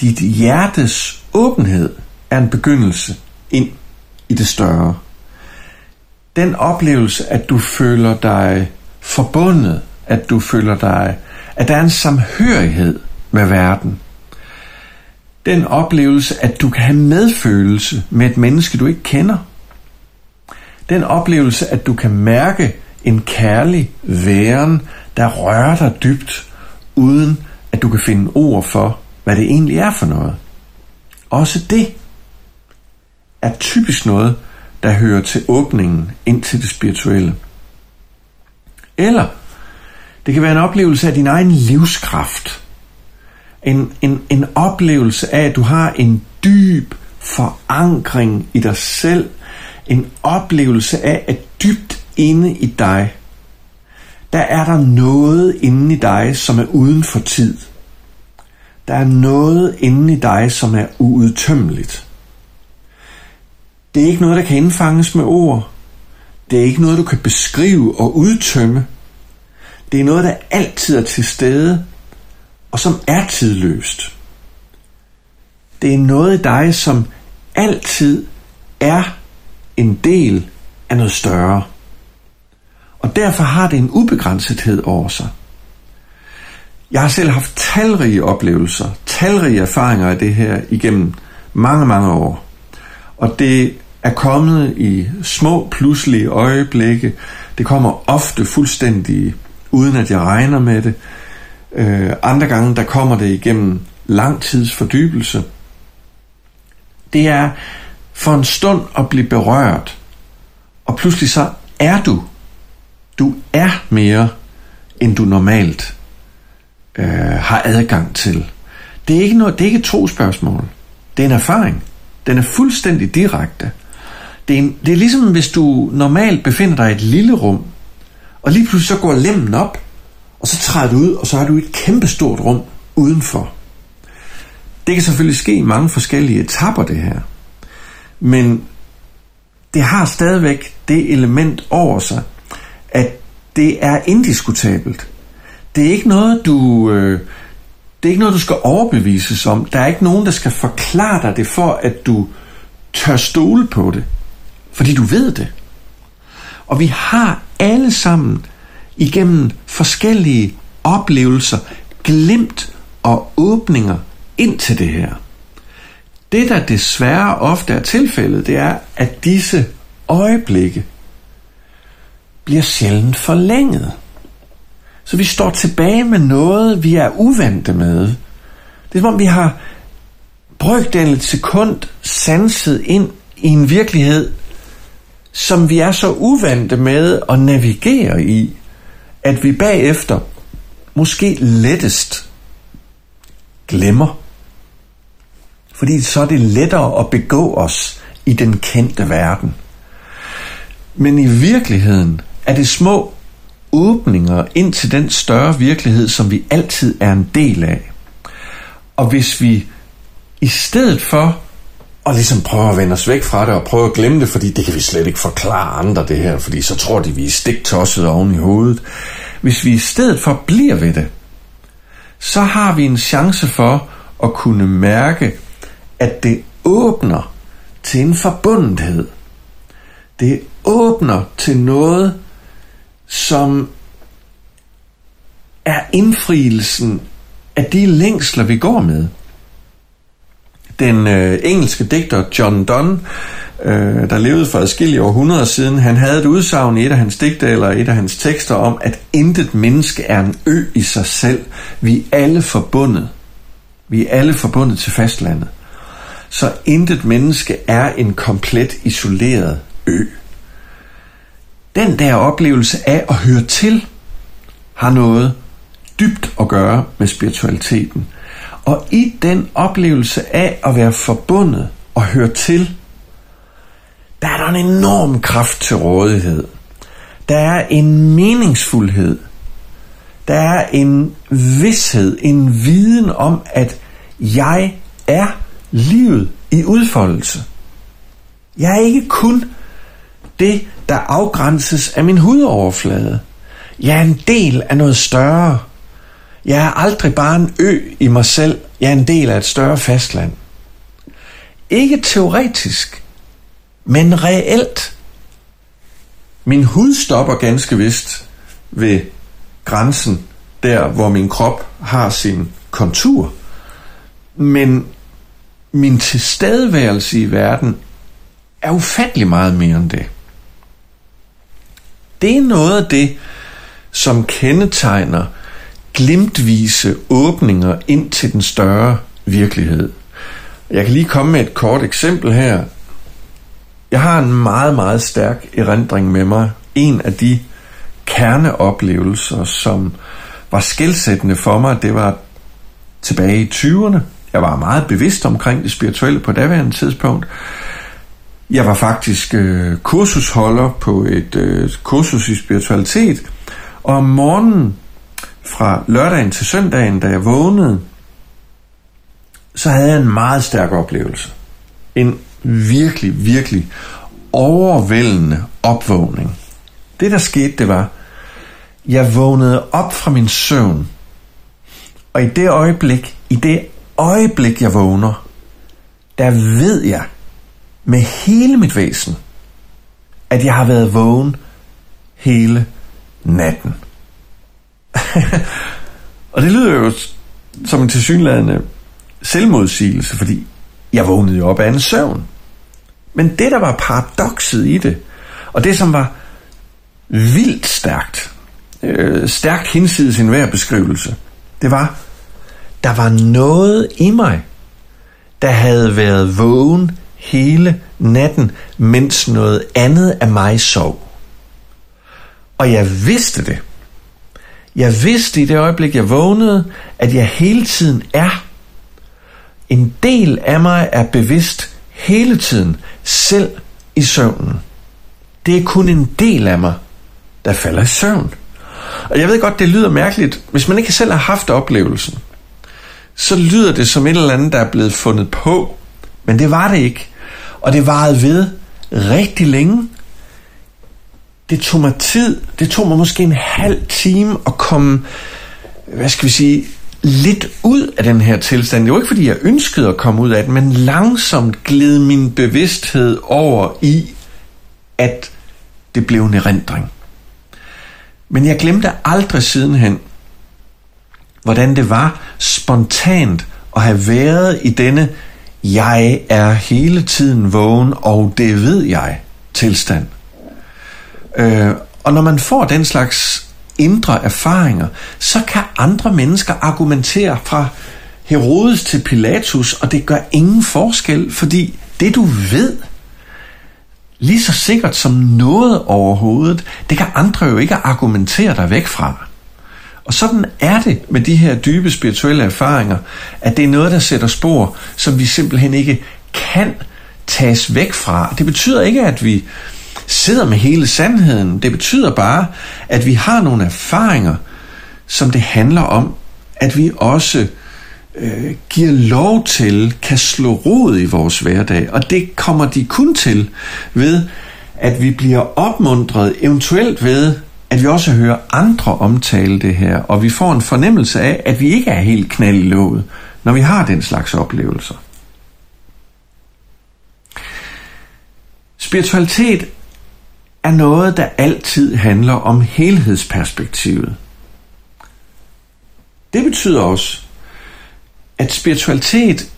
dit hjertes åbenhed er en begyndelse ind i det større. Den oplevelse, at du føler dig forbundet, at du føler dig, at der er en samhørighed med verden. Den oplevelse, at du kan have medfølelse med et menneske, du ikke kender. Den oplevelse, at du kan mærke en kærlig væren, der rører dig dybt, uden at du kan finde ord for, hvad det egentlig er for noget. Også det er typisk noget, der hører til åbningen ind til det spirituelle. Eller det kan være en oplevelse af din egen livskraft. En, en, en oplevelse af, at du har en dyb forankring i dig selv. En oplevelse af, at dybt inde i dig, der er der noget inde i dig, som er uden for tid. Der er noget inde i dig, som er uudtømmeligt. Det er ikke noget, der kan indfanges med ord. Det er ikke noget, du kan beskrive og udtømme. Det er noget, der altid er til stede, og som er tidløst. Det er noget i dig, som altid er en del af noget større. Og derfor har det en ubegrænsethed over sig. Jeg har selv haft talrige oplevelser, talrige erfaringer af det her igennem mange, mange år. Og det er kommet i små, pludselige øjeblikke. Det kommer ofte fuldstændig uden at jeg regner med det. Øh, andre gange, der kommer det igennem lang tids fordybelse. Det er for en stund at blive berørt, og pludselig så er du. Du er mere, end du normalt øh, har adgang til. Det er ikke noget, det er ikke et trospørgsmål. Det er en erfaring. Den er fuldstændig direkte. Det er, en, det er ligesom, hvis du normalt befinder dig i et lille rum, og lige pludselig så går lemmen op, og så træder du ud, og så har du et kæmpestort rum udenfor. Det kan selvfølgelig ske i mange forskellige etapper, det her. Men det har stadigvæk det element over sig, at det er indiskutabelt. Det er ikke noget, du... Øh, det er ikke noget, du skal overbevises om. Der er ikke nogen, der skal forklare dig det for, at du tør stole på det. Fordi du ved det. Og vi har alle sammen igennem forskellige oplevelser glimt og åbninger ind til det her. Det, der desværre ofte er tilfældet, det er, at disse øjeblikke bliver sjældent forlænget. Så vi står tilbage med noget, vi er uvante med. Det er som om, vi har brygdelen et sekund sanset ind i en virkelighed, som vi er så uvante med at navigere i, at vi bagefter måske lettest glemmer. Fordi så er det lettere at begå os i den kendte verden. Men i virkeligheden er det små åbninger ind til den større virkelighed, som vi altid er en del af. Og hvis vi i stedet for og ligesom prøve at vende os væk fra det og prøve at glemme det, fordi det kan vi slet ikke forklare andre det her, fordi så tror de, vi er stiktosset oven i hovedet. Hvis vi i stedet for bliver ved det, så har vi en chance for at kunne mærke, at det åbner til en forbundethed. Det åbner til noget, som er indfrielsen af de længsler, vi går med. Den øh, engelske digter John Donne, øh, der levede for adskillige århundreder siden, han havde et udsagn i et af hans digte eller et af hans tekster om, at intet menneske er en ø i sig selv. Vi er alle forbundet. Vi er alle forbundet til fastlandet. Så intet menneske er en komplet isoleret ø. Den der oplevelse af at høre til, har noget dybt at gøre med spiritualiteten. Og i den oplevelse af at være forbundet og høre til, der er der en enorm kraft til rådighed. Der er en meningsfuldhed. Der er en vidshed, en viden om, at jeg er livet i udfoldelse. Jeg er ikke kun det, der afgrænses af min hudoverflade. Jeg er en del af noget større. Jeg er aldrig bare en ø i mig selv. Jeg er en del af et større fastland. Ikke teoretisk, men reelt. Min hud stopper ganske vist ved grænsen, der hvor min krop har sin kontur. Men min tilstedeværelse i verden er ufattelig meget mere end det. Det er noget af det, som kendetegner glimtvise åbninger ind til den større virkelighed. Jeg kan lige komme med et kort eksempel her. Jeg har en meget, meget stærk erindring med mig. En af de kerneoplevelser, som var skældsættende for mig, det var tilbage i 20'erne. Jeg var meget bevidst omkring det spirituelle på daværende tidspunkt. Jeg var faktisk øh, kursusholder på et øh, kursus i spiritualitet, og om morgenen fra lørdagen til søndagen, da jeg vågnede, så havde jeg en meget stærk oplevelse. En virkelig, virkelig overvældende opvågning. Det, der skete, det var, jeg vågnede op fra min søvn, og i det øjeblik, i det øjeblik, jeg vågner, der ved jeg med hele mit væsen, at jeg har været vågen hele natten. og det lyder jo som en tilsyneladende selvmodsigelse, fordi jeg vågnede jo op af en søvn. Men det, der var paradokset i det, og det, som var vildt stærkt, øh, stærkt hinsides enhver beskrivelse, det var, der var noget i mig, der havde været vågen hele natten, mens noget andet af mig sov. Og jeg vidste det. Jeg vidste i det øjeblik, jeg vågnede, at jeg hele tiden er. En del af mig er bevidst hele tiden, selv i søvnen. Det er kun en del af mig, der falder i søvn. Og jeg ved godt, det lyder mærkeligt, hvis man ikke selv har haft oplevelsen så lyder det som et eller andet, der er blevet fundet på. Men det var det ikke. Og det varede ved rigtig længe. Det tog mig tid. Det tog mig måske en halv time at komme, hvad skal vi sige, lidt ud af den her tilstand. Det var ikke, fordi jeg ønskede at komme ud af den, men langsomt gled min bevidsthed over i, at det blev en erindring. Men jeg glemte aldrig sidenhen, hvordan det var spontant at have været i denne jeg er hele tiden vågen, og det ved jeg tilstand. Øh, og når man får den slags indre erfaringer, så kan andre mennesker argumentere fra Herodes til Pilatus, og det gør ingen forskel, fordi det du ved, lige så sikkert som noget overhovedet, det kan andre jo ikke argumentere dig væk fra. Og sådan er det med de her dybe spirituelle erfaringer, at det er noget, der sætter spor, som vi simpelthen ikke kan tages væk fra. Det betyder ikke, at vi sidder med hele sandheden. Det betyder bare, at vi har nogle erfaringer, som det handler om, at vi også øh, giver lov til, kan slå rod i vores hverdag. Og det kommer de kun til ved, at vi bliver opmuntret, eventuelt ved, at vi også hører andre omtale det her, og vi får en fornemmelse af, at vi ikke er helt knald i låget, når vi har den slags oplevelser. Spiritualitet er noget, der altid handler om helhedsperspektivet. Det betyder også, at spiritualitet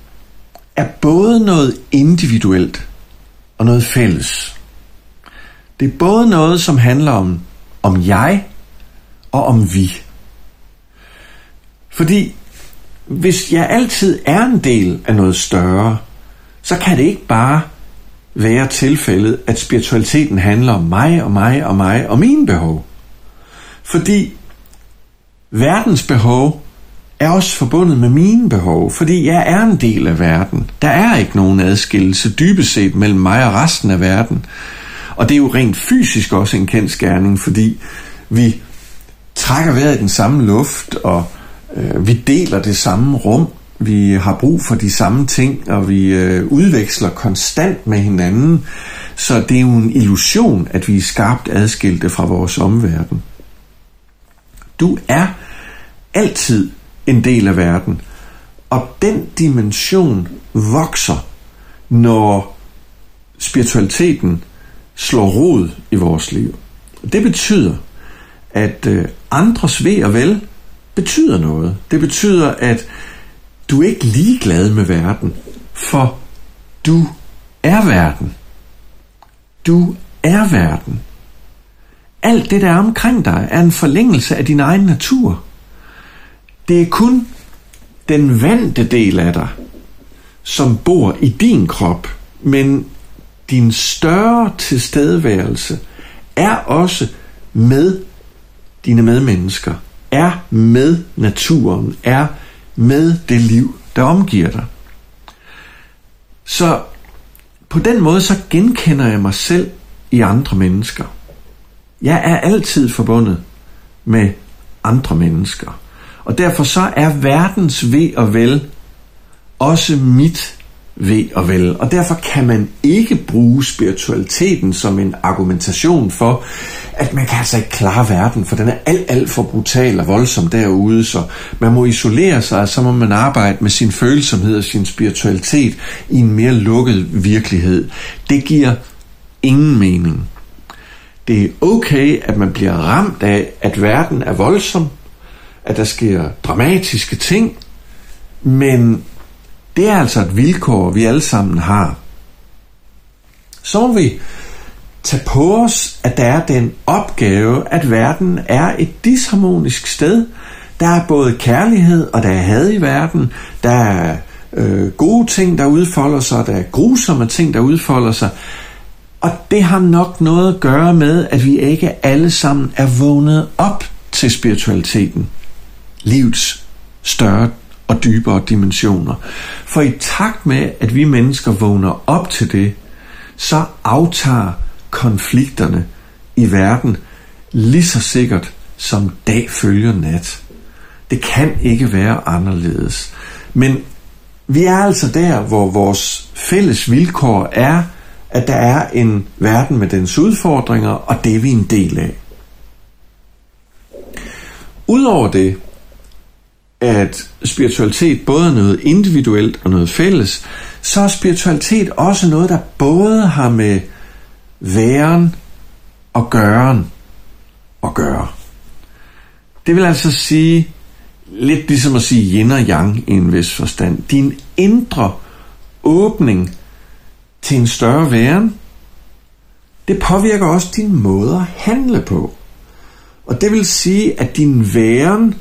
er både noget individuelt og noget fælles. Det er både noget, som handler om om jeg og om vi. Fordi hvis jeg altid er en del af noget større, så kan det ikke bare være tilfældet, at spiritualiteten handler om mig og mig og mig og mine behov. Fordi verdens behov er også forbundet med mine behov, fordi jeg er en del af verden. Der er ikke nogen adskillelse dybest set mellem mig og resten af verden. Og det er jo rent fysisk også en kendskærning, fordi vi trækker vejret i den samme luft, og øh, vi deler det samme rum, vi har brug for de samme ting, og vi øh, udveksler konstant med hinanden. Så det er jo en illusion, at vi er skarpt adskilte fra vores omverden. Du er altid en del af verden, og den dimension vokser, når spiritualiteten slår rod i vores liv. Det betyder, at øh, andres ved og vel betyder noget. Det betyder, at du er ikke ligeglad med verden, for du er verden. Du er verden. Alt det, der er omkring dig, er en forlængelse af din egen natur. Det er kun den vante del af dig, som bor i din krop, men din større tilstedeværelse er også med dine medmennesker, er med naturen, er med det liv, der omgiver dig. Så på den måde så genkender jeg mig selv i andre mennesker. Jeg er altid forbundet med andre mennesker. Og derfor så er verdens ved og vel også mit ved og vel. Og derfor kan man ikke bruge spiritualiteten som en argumentation for, at man kan altså ikke klare verden, for den er alt, alt for brutal og voldsom derude, så man må isolere sig, og så må man arbejde med sin følsomhed og sin spiritualitet i en mere lukket virkelighed. Det giver ingen mening. Det er okay, at man bliver ramt af, at verden er voldsom, at der sker dramatiske ting, men det er altså et vilkår, vi alle sammen har. Så må vi tage på os, at der er den opgave, at verden er et disharmonisk sted. Der er både kærlighed og der er had i verden. Der er øh, gode ting, der udfolder sig, der er grusomme ting, der udfolder sig. Og det har nok noget at gøre med, at vi ikke alle sammen er vågnet op til spiritualiteten. Livets større og dybere dimensioner. For i takt med, at vi mennesker vågner op til det, så aftager konflikterne i verden lige så sikkert som dag følger nat. Det kan ikke være anderledes. Men vi er altså der, hvor vores fælles vilkår er, at der er en verden med dens udfordringer, og det er vi en del af. Udover det, at spiritualitet både er noget individuelt og noget fælles, så er spiritualitet også noget, der både har med væren og gøren at gøre. Det vil altså sige, lidt ligesom at sige yin og yang i en vis forstand. Din indre åbning til en større væren, det påvirker også din måde at handle på. Og det vil sige, at din væren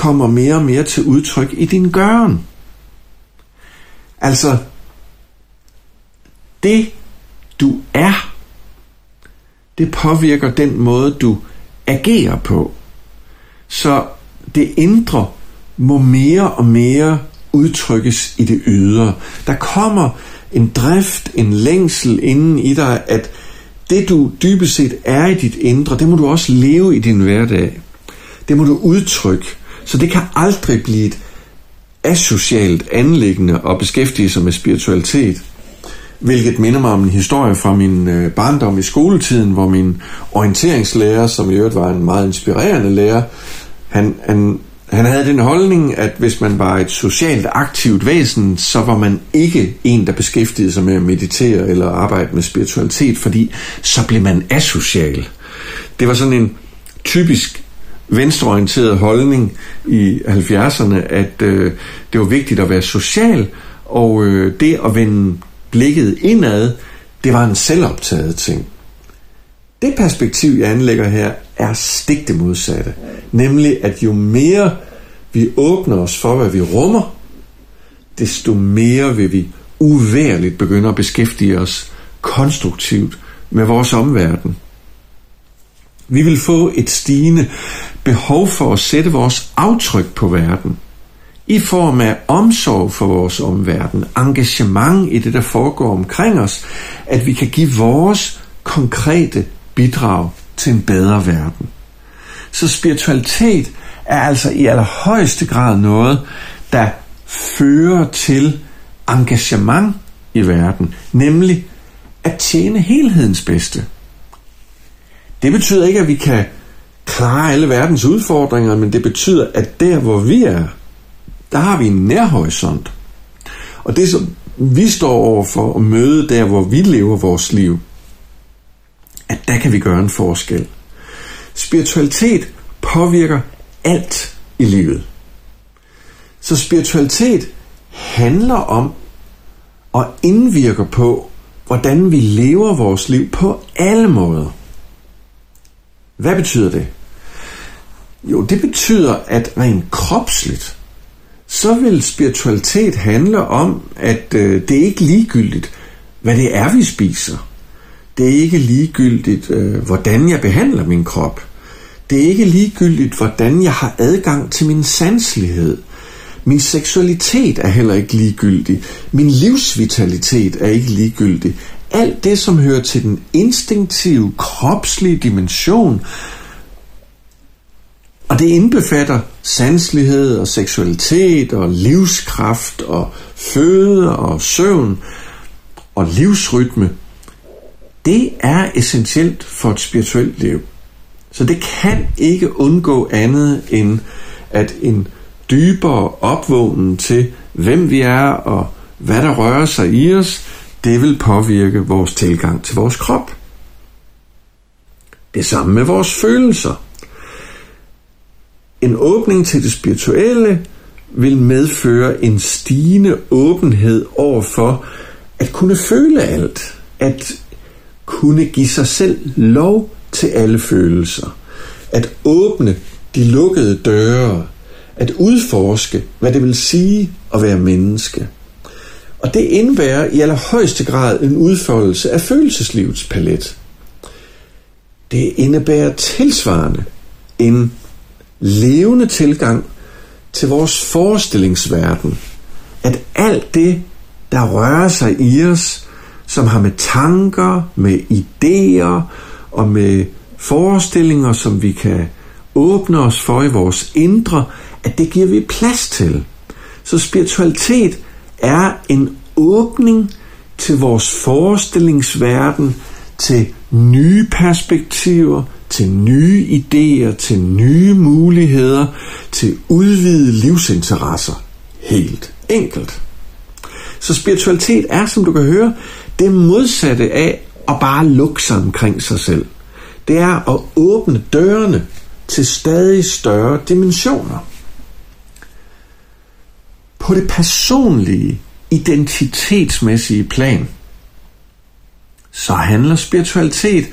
kommer mere og mere til udtryk i din gøren. Altså, det du er, det påvirker den måde, du agerer på. Så det indre må mere og mere udtrykkes i det ydre. Der kommer en drift, en længsel inden i dig, at det du dybest set er i dit indre, det må du også leve i din hverdag. Det må du udtrykke. Så det kan aldrig blive et asocialt anlæggende og beskæftige sig med spiritualitet. Hvilket minder mig om en historie fra min øh, barndom i skoletiden, hvor min orienteringslærer, som i øvrigt var en meget inspirerende lærer, han, han, han havde den holdning, at hvis man var et socialt aktivt væsen, så var man ikke en, der beskæftigede sig med at meditere eller arbejde med spiritualitet, fordi så blev man asocial. Det var sådan en typisk venstreorienteret holdning i 70'erne, at øh, det var vigtigt at være social, og øh, det at vende blikket indad, det var en selvoptaget ting. Det perspektiv, jeg anlægger her, er stik det modsatte. Nemlig, at jo mere vi åbner os for, hvad vi rummer, desto mere vil vi uværligt begynde at beskæftige os konstruktivt med vores omverden. Vi vil få et stigende behov for at sætte vores aftryk på verden i form af omsorg for vores omverden, engagement i det, der foregår omkring os, at vi kan give vores konkrete bidrag til en bedre verden. Så spiritualitet er altså i allerhøjeste grad noget, der fører til engagement i verden, nemlig at tjene helhedens bedste. Det betyder ikke, at vi kan klare alle verdens udfordringer, men det betyder, at der hvor vi er, der har vi en nærhorisont. Og det som vi står over for at møde der, hvor vi lever vores liv, at der kan vi gøre en forskel. Spiritualitet påvirker alt i livet. Så spiritualitet handler om og indvirker på, hvordan vi lever vores liv på alle måder. Hvad betyder det? Jo, det betyder, at rent kropsligt, så vil spiritualitet handle om, at øh, det er ikke ligegyldigt, hvad det er, vi spiser. Det er ikke ligegyldigt, øh, hvordan jeg behandler min krop. Det er ikke ligegyldigt, hvordan jeg har adgang til min sanselighed. Min seksualitet er heller ikke ligegyldig. Min livsvitalitet er ikke ligegyldig. Alt det, som hører til den instinktive, kropslige dimension, og det indbefatter sanslighed og seksualitet og livskraft og føde og søvn og livsrytme. Det er essentielt for et spirituelt liv. Så det kan ikke undgå andet end at en dybere opvågning til, hvem vi er og hvad der rører sig i os, det vil påvirke vores tilgang til vores krop. Det samme med vores følelser. En åbning til det spirituelle vil medføre en stigende åbenhed over for at kunne føle alt, at kunne give sig selv lov til alle følelser, at åbne de lukkede døre, at udforske, hvad det vil sige at være menneske. Og det indebærer i allerhøjeste grad en udfoldelse af følelseslivets palet. Det indebærer tilsvarende en levende tilgang til vores forestillingsverden. At alt det, der rører sig i os, som har med tanker, med idéer og med forestillinger, som vi kan åbne os for i vores indre, at det giver vi plads til. Så spiritualitet er en åbning til vores forestillingsverden, til nye perspektiver, til nye idéer, til nye muligheder, til udvidede livsinteresser. Helt enkelt. Så spiritualitet er, som du kan høre, det modsatte af at bare lukke sig omkring sig selv. Det er at åbne dørene til stadig større dimensioner. På det personlige, identitetsmæssige plan, så handler spiritualitet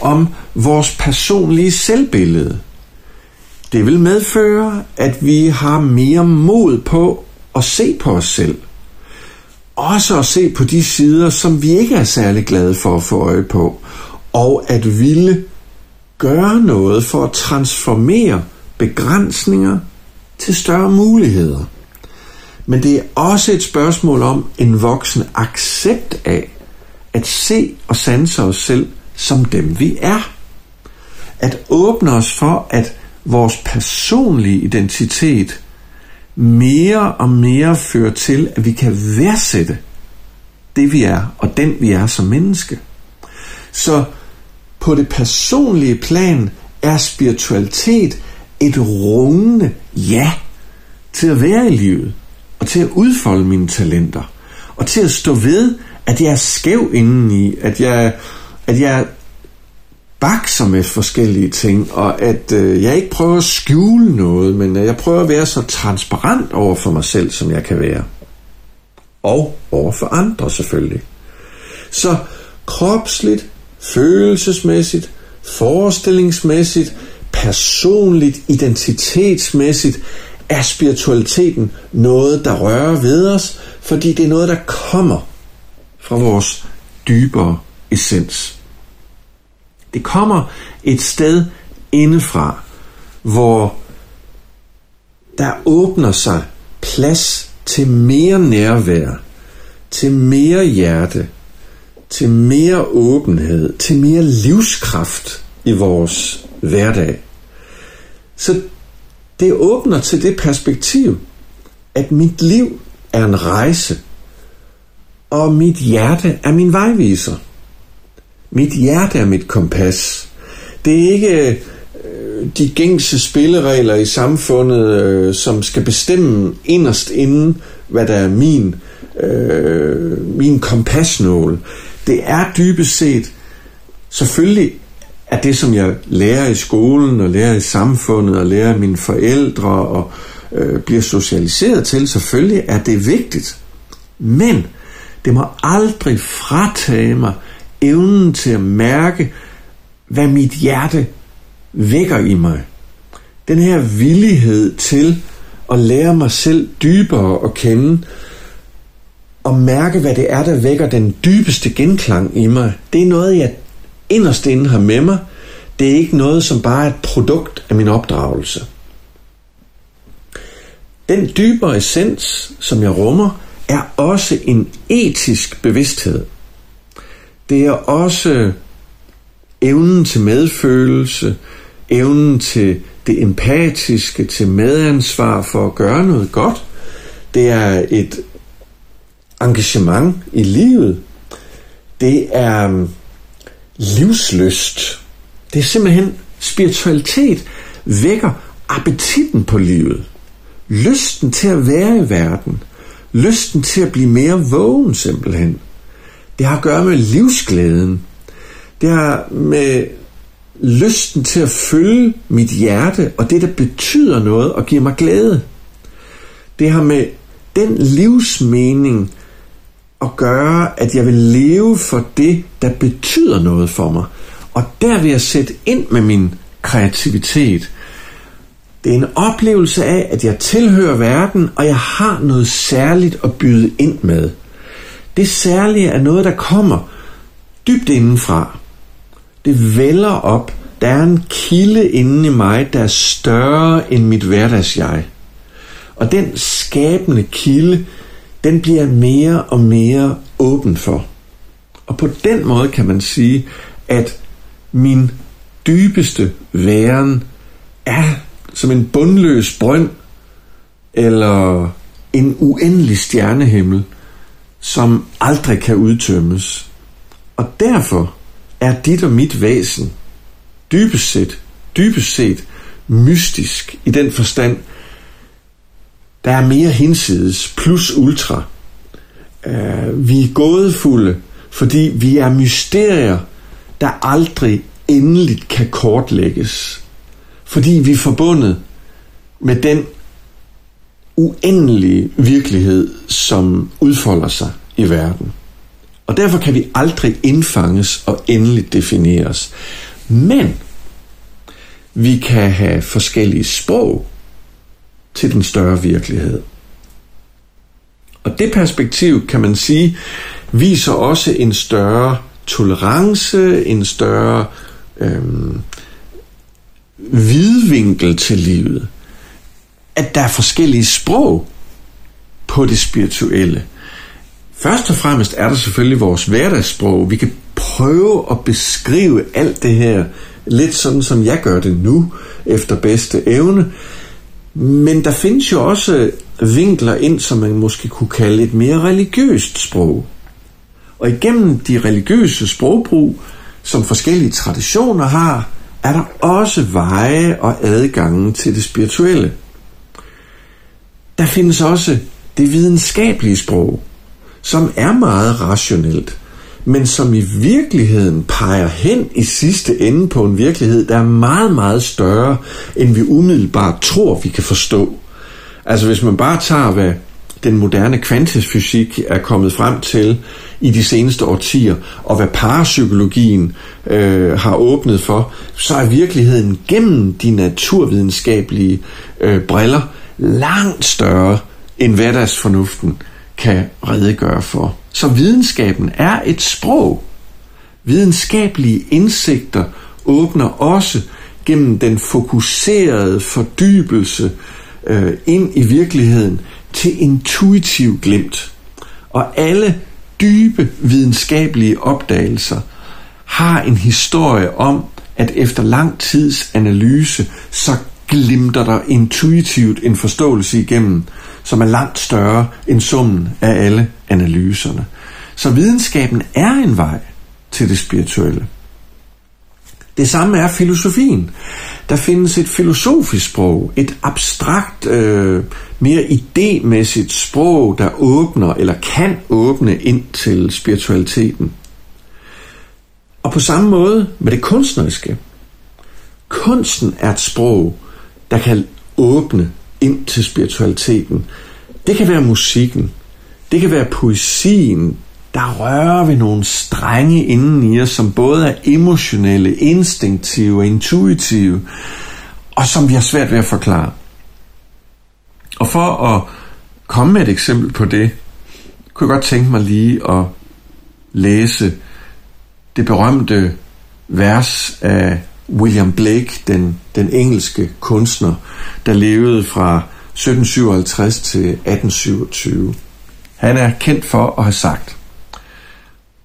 om vores personlige selvbillede. Det vil medføre, at vi har mere mod på at se på os selv. Også at se på de sider, som vi ikke er særlig glade for at få øje på. Og at ville gøre noget for at transformere begrænsninger til større muligheder. Men det er også et spørgsmål om en voksen accept af at se og sanse os selv som dem vi er. At åbne os for, at vores personlige identitet mere og mere fører til, at vi kan værdsætte det vi er, og den vi er som menneske. Så på det personlige plan er spiritualitet et rungende ja til at være i livet, og til at udfolde mine talenter, og til at stå ved, at jeg er skæv indeni, at jeg, at jeg bakser med forskellige ting, og at øh, jeg ikke prøver at skjule noget, men øh, jeg prøver at være så transparent over for mig selv, som jeg kan være. Og over for andre selvfølgelig. Så kropsligt, følelsesmæssigt, forestillingsmæssigt, personligt, identitetsmæssigt, er spiritualiteten noget, der rører ved os, fordi det er noget, der kommer fra vores dybere essens. Det kommer et sted indefra, hvor der åbner sig plads til mere nærvær, til mere hjerte, til mere åbenhed, til mere livskraft i vores hverdag. Så det åbner til det perspektiv, at mit liv er en rejse, og mit hjerte er min vejviser. Mit hjerte er mit kompas. Det er ikke øh, de gængse spilleregler i samfundet, øh, som skal bestemme inderst inden, hvad der er min, øh, min kompasnål. Det er dybest set selvfølgelig er det, som jeg lærer i skolen og lærer i samfundet og lærer mine forældre og øh, bliver socialiseret til, selvfølgelig er det vigtigt. Men det må aldrig fratage mig evnen til at mærke, hvad mit hjerte vækker i mig. Den her villighed til at lære mig selv dybere at kende, og mærke, hvad det er, der vækker den dybeste genklang i mig, det er noget, jeg inderst inde har med mig. Det er ikke noget, som bare er et produkt af min opdragelse. Den dybere essens, som jeg rummer, er også en etisk bevidsthed. Det er også evnen til medfølelse, evnen til det empatiske, til medansvar for at gøre noget godt. Det er et engagement i livet. Det er livsløst. Det er simpelthen spiritualitet vækker appetitten på livet. Lysten til at være i verden. Lysten til at blive mere vågen simpelthen. Det har at gøre med livsglæden. Det har med lysten til at følge mit hjerte og det, der betyder noget og giver mig glæde. Det har med den livsmening at gøre, at jeg vil leve for det, der betyder noget for mig. Og der vil jeg sætte ind med min kreativitet. Det er en oplevelse af, at jeg tilhører verden, og jeg har noget særligt at byde ind med. Det særlige er noget, der kommer dybt indenfra. Det vælger op. Der er en kilde inde i mig, der er større end mit hverdagsjeg. Og den skabende kilde, den bliver mere og mere åben for. Og på den måde kan man sige, at min dybeste væren er som en bundløs brønd, eller en uendelig stjernehimmel, som aldrig kan udtømmes. Og derfor er dit og mit væsen dybest set, dybest set mystisk i den forstand, der er mere hinsides plus ultra. Uh, vi er gådefulde, fordi vi er mysterier, der aldrig endeligt kan kortlægges. Fordi vi er forbundet med den uendelige virkelighed, som udfolder sig i verden. Og derfor kan vi aldrig indfanges og endeligt defineres. Men vi kan have forskellige sprog til den større virkelighed. Og det perspektiv, kan man sige, viser også en større tolerance, en større øhm, vidvinkel til livet. At der er forskellige sprog på det spirituelle. Først og fremmest er der selvfølgelig vores hverdagssprog. Vi kan prøve at beskrive alt det her lidt sådan, som jeg gør det nu, efter bedste evne. Men der findes jo også vinkler ind, som man måske kunne kalde et mere religiøst sprog. Og igennem de religiøse sprogbrug, som forskellige traditioner har, er der også veje og adgange til det spirituelle. Der findes også det videnskabelige sprog, som er meget rationelt, men som i virkeligheden peger hen i sidste ende på en virkelighed, der er meget, meget større, end vi umiddelbart tror, vi kan forstå. Altså hvis man bare tager, hvad den moderne kvantefysik er kommet frem til i de seneste årtier, og hvad parapsykologien øh, har åbnet for, så er virkeligheden gennem de naturvidenskabelige øh, briller langt større, end hverdagsfornuften kan redegøre for. Så videnskaben er et sprog. Videnskabelige indsigter åbner også gennem den fokuserede fordybelse øh, ind i virkeligheden til intuitiv glimt. Og alle dybe videnskabelige opdagelser har en historie om, at efter lang tids analyse, så glimter der intuitivt en forståelse igennem, som er langt større end summen af alle analyserne. Så videnskaben er en vej til det spirituelle. Det samme er filosofien. Der findes et filosofisk sprog, et abstrakt, øh, mere idémæssigt sprog, der åbner eller kan åbne ind til spiritualiteten. Og på samme måde med det kunstneriske. Kunsten er et sprog, der kan åbne ind til spiritualiteten. Det kan være musikken, det kan være poesien, der rører ved nogle strenge inden i os, som både er emotionelle, instinktive og intuitive, og som vi har svært ved at forklare. Og for at komme med et eksempel på det, kunne jeg godt tænke mig lige at læse det berømte vers af William Blake, den, den engelske kunstner, der levede fra 1757 til 1827. Han er kendt for at have sagt,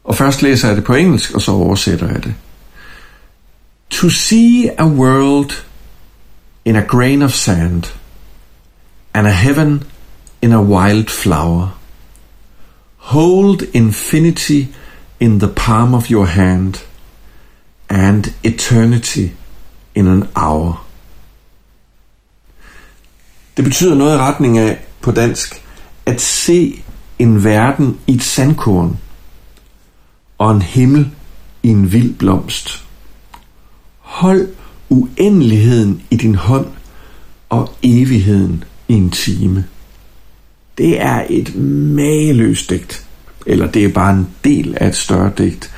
og først læser jeg det på engelsk, og så oversætter jeg det. To see a world in a grain of sand, and a heaven in a wild flower. Hold infinity in the palm of your hand, and eternity in an hour. Det betyder noget i retning af, på dansk, at se en verden i et sandkorn – og en himmel i en vild blomst. Hold uendeligheden i din hånd og evigheden i en time. Det er et mageløst digt, eller det er bare en del af et større digt.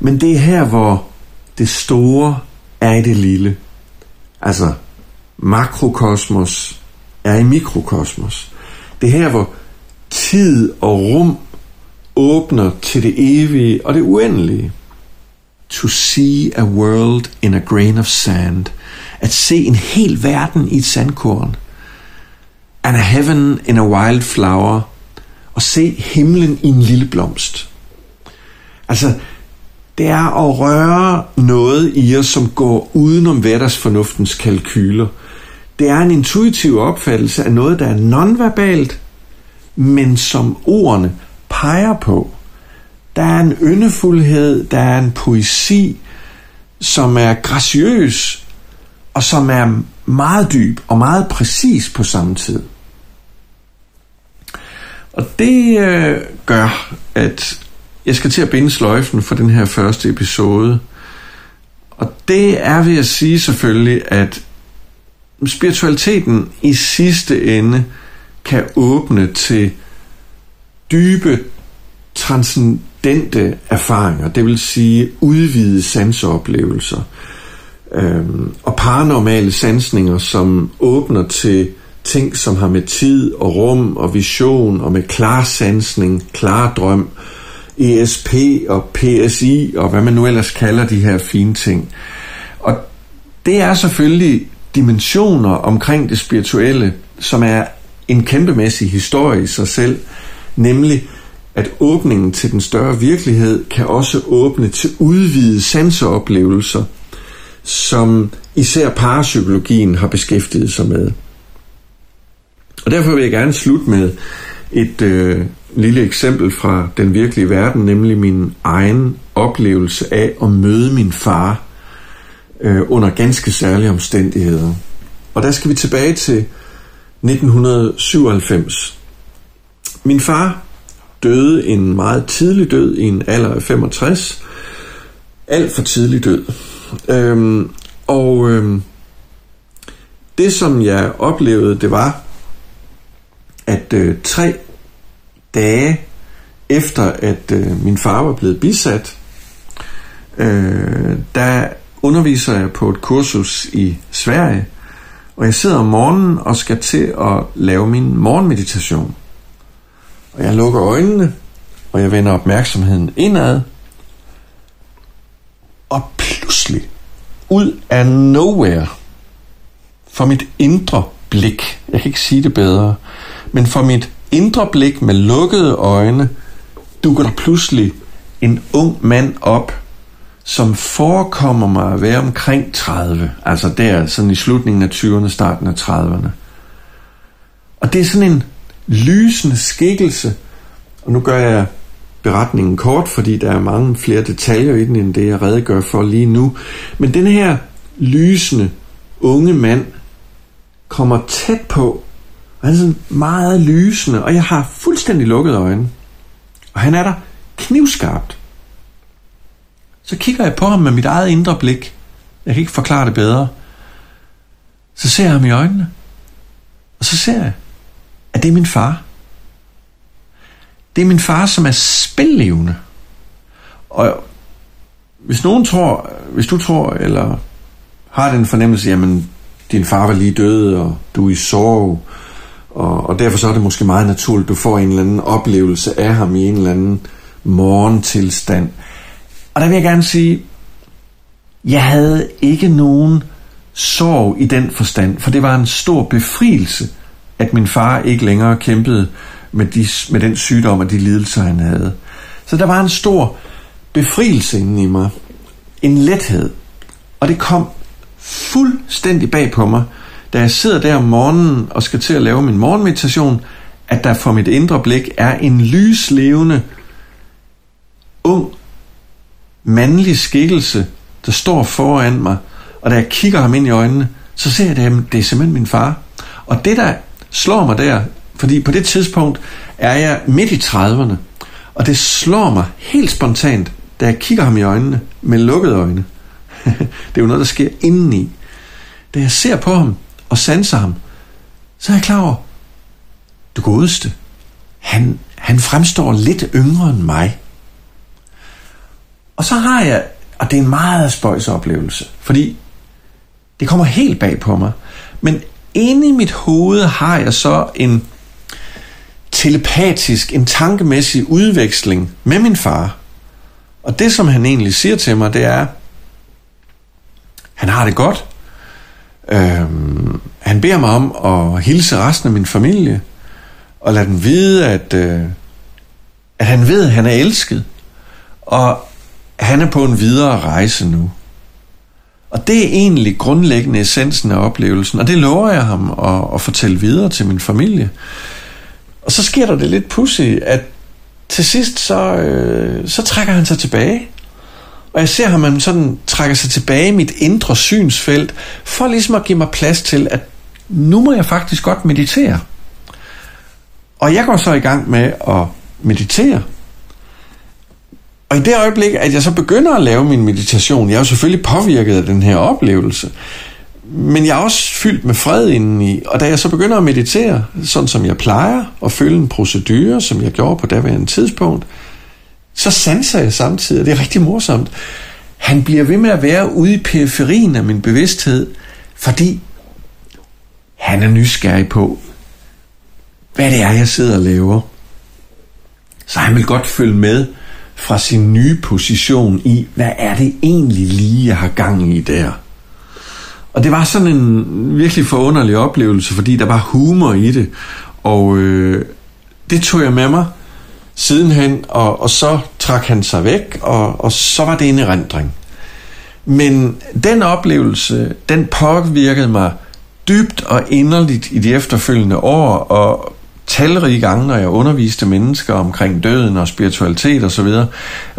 Men det er her, hvor det store er i det lille. Altså, makrokosmos er i mikrokosmos. Det er her, hvor tid og rum åbner til det evige og det uendelige. To see a world in a grain of sand. At se en hel verden i et sandkorn. And a heaven in a wild flower. Og se himlen i en lille blomst. Altså, det er at røre noget i os, som går udenom hverdagsfornuftens kalkyler. Det er en intuitiv opfattelse af noget, der er nonverbalt, men som ordene peger på. Der er en yndefuldhed, der er en poesi, som er graciøs, og som er meget dyb og meget præcis på samme tid. Og det øh, gør, at jeg skal til at binde sløjfen for den her første episode. Og det er ved at sige selvfølgelig, at spiritualiteten i sidste ende kan åbne til dybe, transcendente erfaringer, det vil sige udvidede sanseoplevelser øhm, og paranormale sansninger, som åbner til ting, som har med tid og rum og vision og med klar sansning, klar drøm, ESP og PSI og hvad man nu ellers kalder de her fine ting. Og det er selvfølgelig dimensioner omkring det spirituelle, som er en kæmpemæssig historie i sig selv, nemlig at åbningen til den større virkelighed kan også åbne til udvidede sanseoplevelser, som især parapsykologien har beskæftiget sig med. Og derfor vil jeg gerne slutte med et øh, lille eksempel fra den virkelige verden, nemlig min egen oplevelse af at møde min far øh, under ganske særlige omstændigheder. Og der skal vi tilbage til 1997. Min far døde en meget tidlig død i en alder af 65. Alt for tidlig død. Øhm, og øhm, det som jeg oplevede, det var, at øh, tre dage efter at øh, min far var blevet bisat, øh, der underviser jeg på et kursus i Sverige, og jeg sidder om morgenen og skal til at lave min morgenmeditation. Og jeg lukker øjnene, og jeg vender opmærksomheden indad. Og pludselig, ud af nowhere, for mit indre blik, jeg kan ikke sige det bedre, men for mit indre blik med lukkede øjne, dukker der pludselig en ung mand op, som forekommer mig at være omkring 30, altså der sådan i slutningen af 20'erne, starten af 30'erne. Og det er sådan en lysende skikkelse, og nu gør jeg beretningen kort, fordi der er mange flere detaljer i den, end det jeg redegør for lige nu. Men den her lysende unge mand kommer tæt på, og han er sådan meget lysende, og jeg har fuldstændig lukket øjnene. Og han er der knivskarpt. Så kigger jeg på ham med mit eget indre blik. Jeg kan ikke forklare det bedre. Så ser jeg ham i øjnene. Og så ser jeg, at det er min far. Det er min far, som er spillevende. Og hvis nogen tror, hvis du tror, eller har den fornemmelse, jamen, din far var lige død, og du er i sorg, og, og derfor så er det måske meget naturligt, du får en eller anden oplevelse af ham i en eller anden morgentilstand. Og der vil jeg gerne sige, jeg havde ikke nogen sorg i den forstand, for det var en stor befrielse, at min far ikke længere kæmpede med, de, med den sygdom og de lidelser, han havde. Så der var en stor befrielse inde i mig. En lethed. Og det kom fuldstændig bag på mig, da jeg sidder der om morgenen og skal til at lave min morgenmeditation, at der for mit indre blik er en lyslevende, ung, mandlig skikkelse, der står foran mig, og da jeg kigger ham ind i øjnene, så ser jeg, at det er simpelthen min far. Og det, der slår mig der, fordi på det tidspunkt er jeg midt i 30'erne, og det slår mig helt spontant, da jeg kigger ham i øjnene med lukkede øjne. det er jo noget, der sker indeni. Da jeg ser på ham og sanser ham, så er jeg klar over, du godeste, han, han fremstår lidt yngre end mig. Og så har jeg, og det er en meget spøjs oplevelse, fordi det kommer helt bag på mig, men inde i mit hoved har jeg så en telepatisk, en tankemæssig udveksling med min far. Og det, som han egentlig siger til mig, det er, han har det godt. Øhm, han beder mig om at hilse resten af min familie, og lade dem vide, at, øh, at han ved, at han er elsket, og han er på en videre rejse nu. Og det er egentlig grundlæggende essensen af oplevelsen, og det lover jeg ham at, at fortælle videre til min familie. Og så sker der det lidt pussy, at til sidst så, øh, så trækker han sig tilbage. Og jeg ser ham, han sådan trækker sig tilbage i mit indre synsfelt, for ligesom at give mig plads til, at nu må jeg faktisk godt meditere. Og jeg går så i gang med at meditere. Og i det øjeblik, at jeg så begynder at lave min meditation, jeg er jo selvfølgelig påvirket af den her oplevelse, men jeg er også fyldt med fred indeni, og da jeg så begynder at meditere, sådan som jeg plejer, og følge en procedure, som jeg gjorde på daværende tidspunkt, så sanser jeg samtidig, og det er rigtig morsomt. Han bliver ved med at være ude i periferien af min bevidsthed, fordi han er nysgerrig på, hvad det er, jeg sidder og laver. Så han vil godt følge med fra sin nye position i, hvad er det egentlig lige, jeg har gang i der. Og det var sådan en virkelig forunderlig oplevelse, fordi der var humor i det. Og øh, det tog jeg med mig sidenhen, og, og så trak han sig væk, og, og så var det en erindring. Men den oplevelse, den påvirkede mig dybt og inderligt i de efterfølgende år, og talrige gange, når jeg underviste mennesker omkring døden og spiritualitet osv.,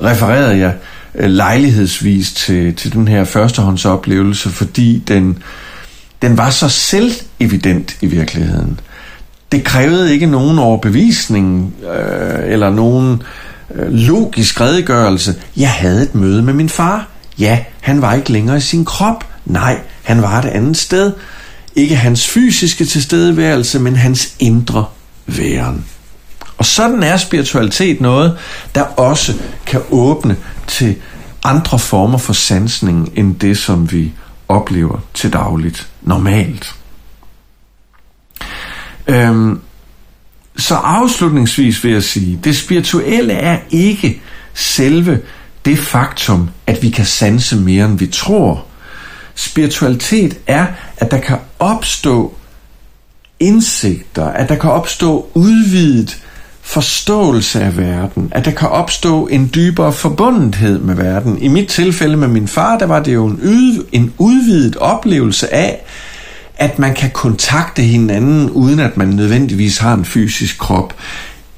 refererede jeg øh, lejlighedsvis til, til den her førstehåndsoplevelse, fordi den, den var så selvevident i virkeligheden. Det krævede ikke nogen overbevisning øh, eller nogen øh, logisk redegørelse. Jeg havde et møde med min far. Ja, han var ikke længere i sin krop. Nej, han var et andet sted. Ikke hans fysiske tilstedeværelse, men hans indre væren. Og sådan er spiritualitet noget, der også kan åbne til andre former for sansning end det, som vi oplever til dagligt normalt. Øhm, så afslutningsvis vil jeg sige, det spirituelle er ikke selve det faktum, at vi kan sanse mere end vi tror. spiritualitet er, at der kan opstå indsigter, at der kan opstå udvidet forståelse af verden, at der kan opstå en dybere forbundethed med verden. I mit tilfælde med min far, der var det jo en, yde, en udvidet oplevelse af, at man kan kontakte hinanden, uden at man nødvendigvis har en fysisk krop.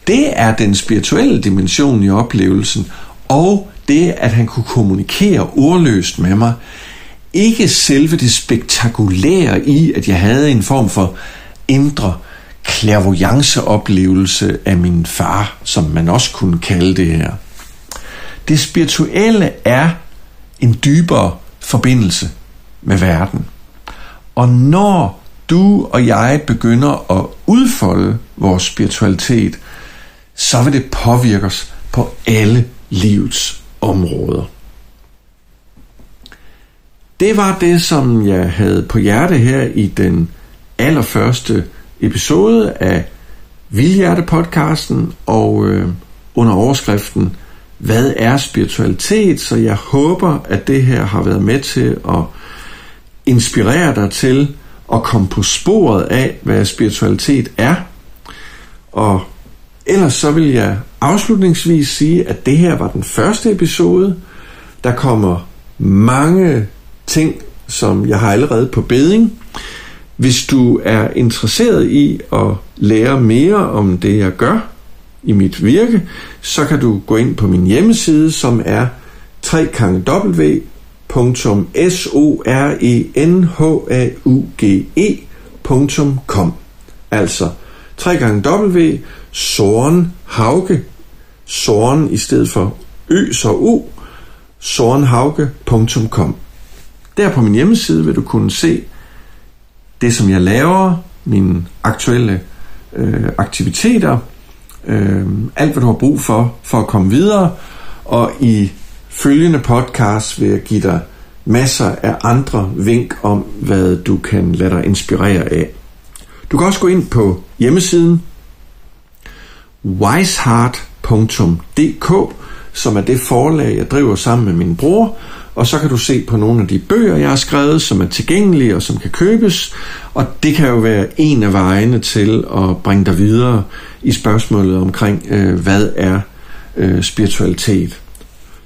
Det er den spirituelle dimension i oplevelsen, og det, at han kunne kommunikere ordløst med mig. Ikke selve det spektakulære i, at jeg havde en form for indre clairvoyance-oplevelse af min far, som man også kunne kalde det her. Det spirituelle er en dybere forbindelse med verden. Og når du og jeg begynder at udfolde vores spiritualitet, så vil det påvirke os på alle livets områder. Det var det, som jeg havde på hjerte her i den allerførste episode af Vildhjerte-podcasten, og øh, under overskriften Hvad er spiritualitet? Så jeg håber, at det her har været med til at inspirere dig til at komme på sporet af, hvad spiritualitet er. Og ellers så vil jeg afslutningsvis sige, at det her var den første episode. Der kommer mange ting, som jeg har allerede på beding. Hvis du er interesseret i at lære mere om det, jeg gør i mit virke, så kan du gå ind på min hjemmeside, som er 3 www.sorenhauge.com Altså www.sorenhauge Soren i stedet for ø så u. Sorenhauge.com Der på min hjemmeside vil du kunne se det, som jeg laver, mine aktuelle øh, aktiviteter, øh, alt hvad du har brug for for at komme videre, og i følgende podcast vil jeg give dig masser af andre vink om, hvad du kan lade dig inspirere af. Du kan også gå ind på hjemmesiden wiseheart.dk, som er det forlag, jeg driver sammen med min bror, og så kan du se på nogle af de bøger, jeg har skrevet, som er tilgængelige og som kan købes, og det kan jo være en af vejene til at bringe dig videre i spørgsmålet omkring, øh, hvad er øh, spiritualitet.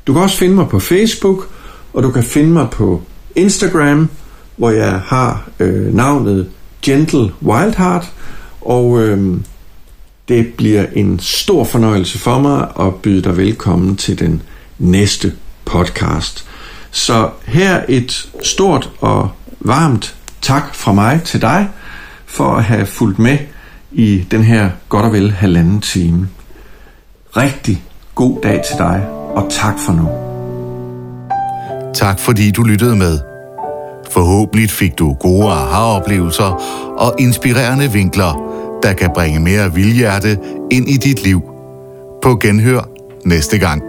Du kan også finde mig på Facebook, og du kan finde mig på Instagram, hvor jeg har øh, navnet Gentle Wildheart, og øh, det bliver en stor fornøjelse for mig at byde dig velkommen til den næste podcast. Så her et stort og varmt tak fra mig til dig for at have fulgt med i den her godt og vel halvanden time. Rigtig god dag til dig, og tak for nu. Tak fordi du lyttede med. Forhåbentlig fik du gode aha-oplevelser og inspirerende vinkler, der kan bringe mere vildhjerte ind i dit liv. På genhør næste gang.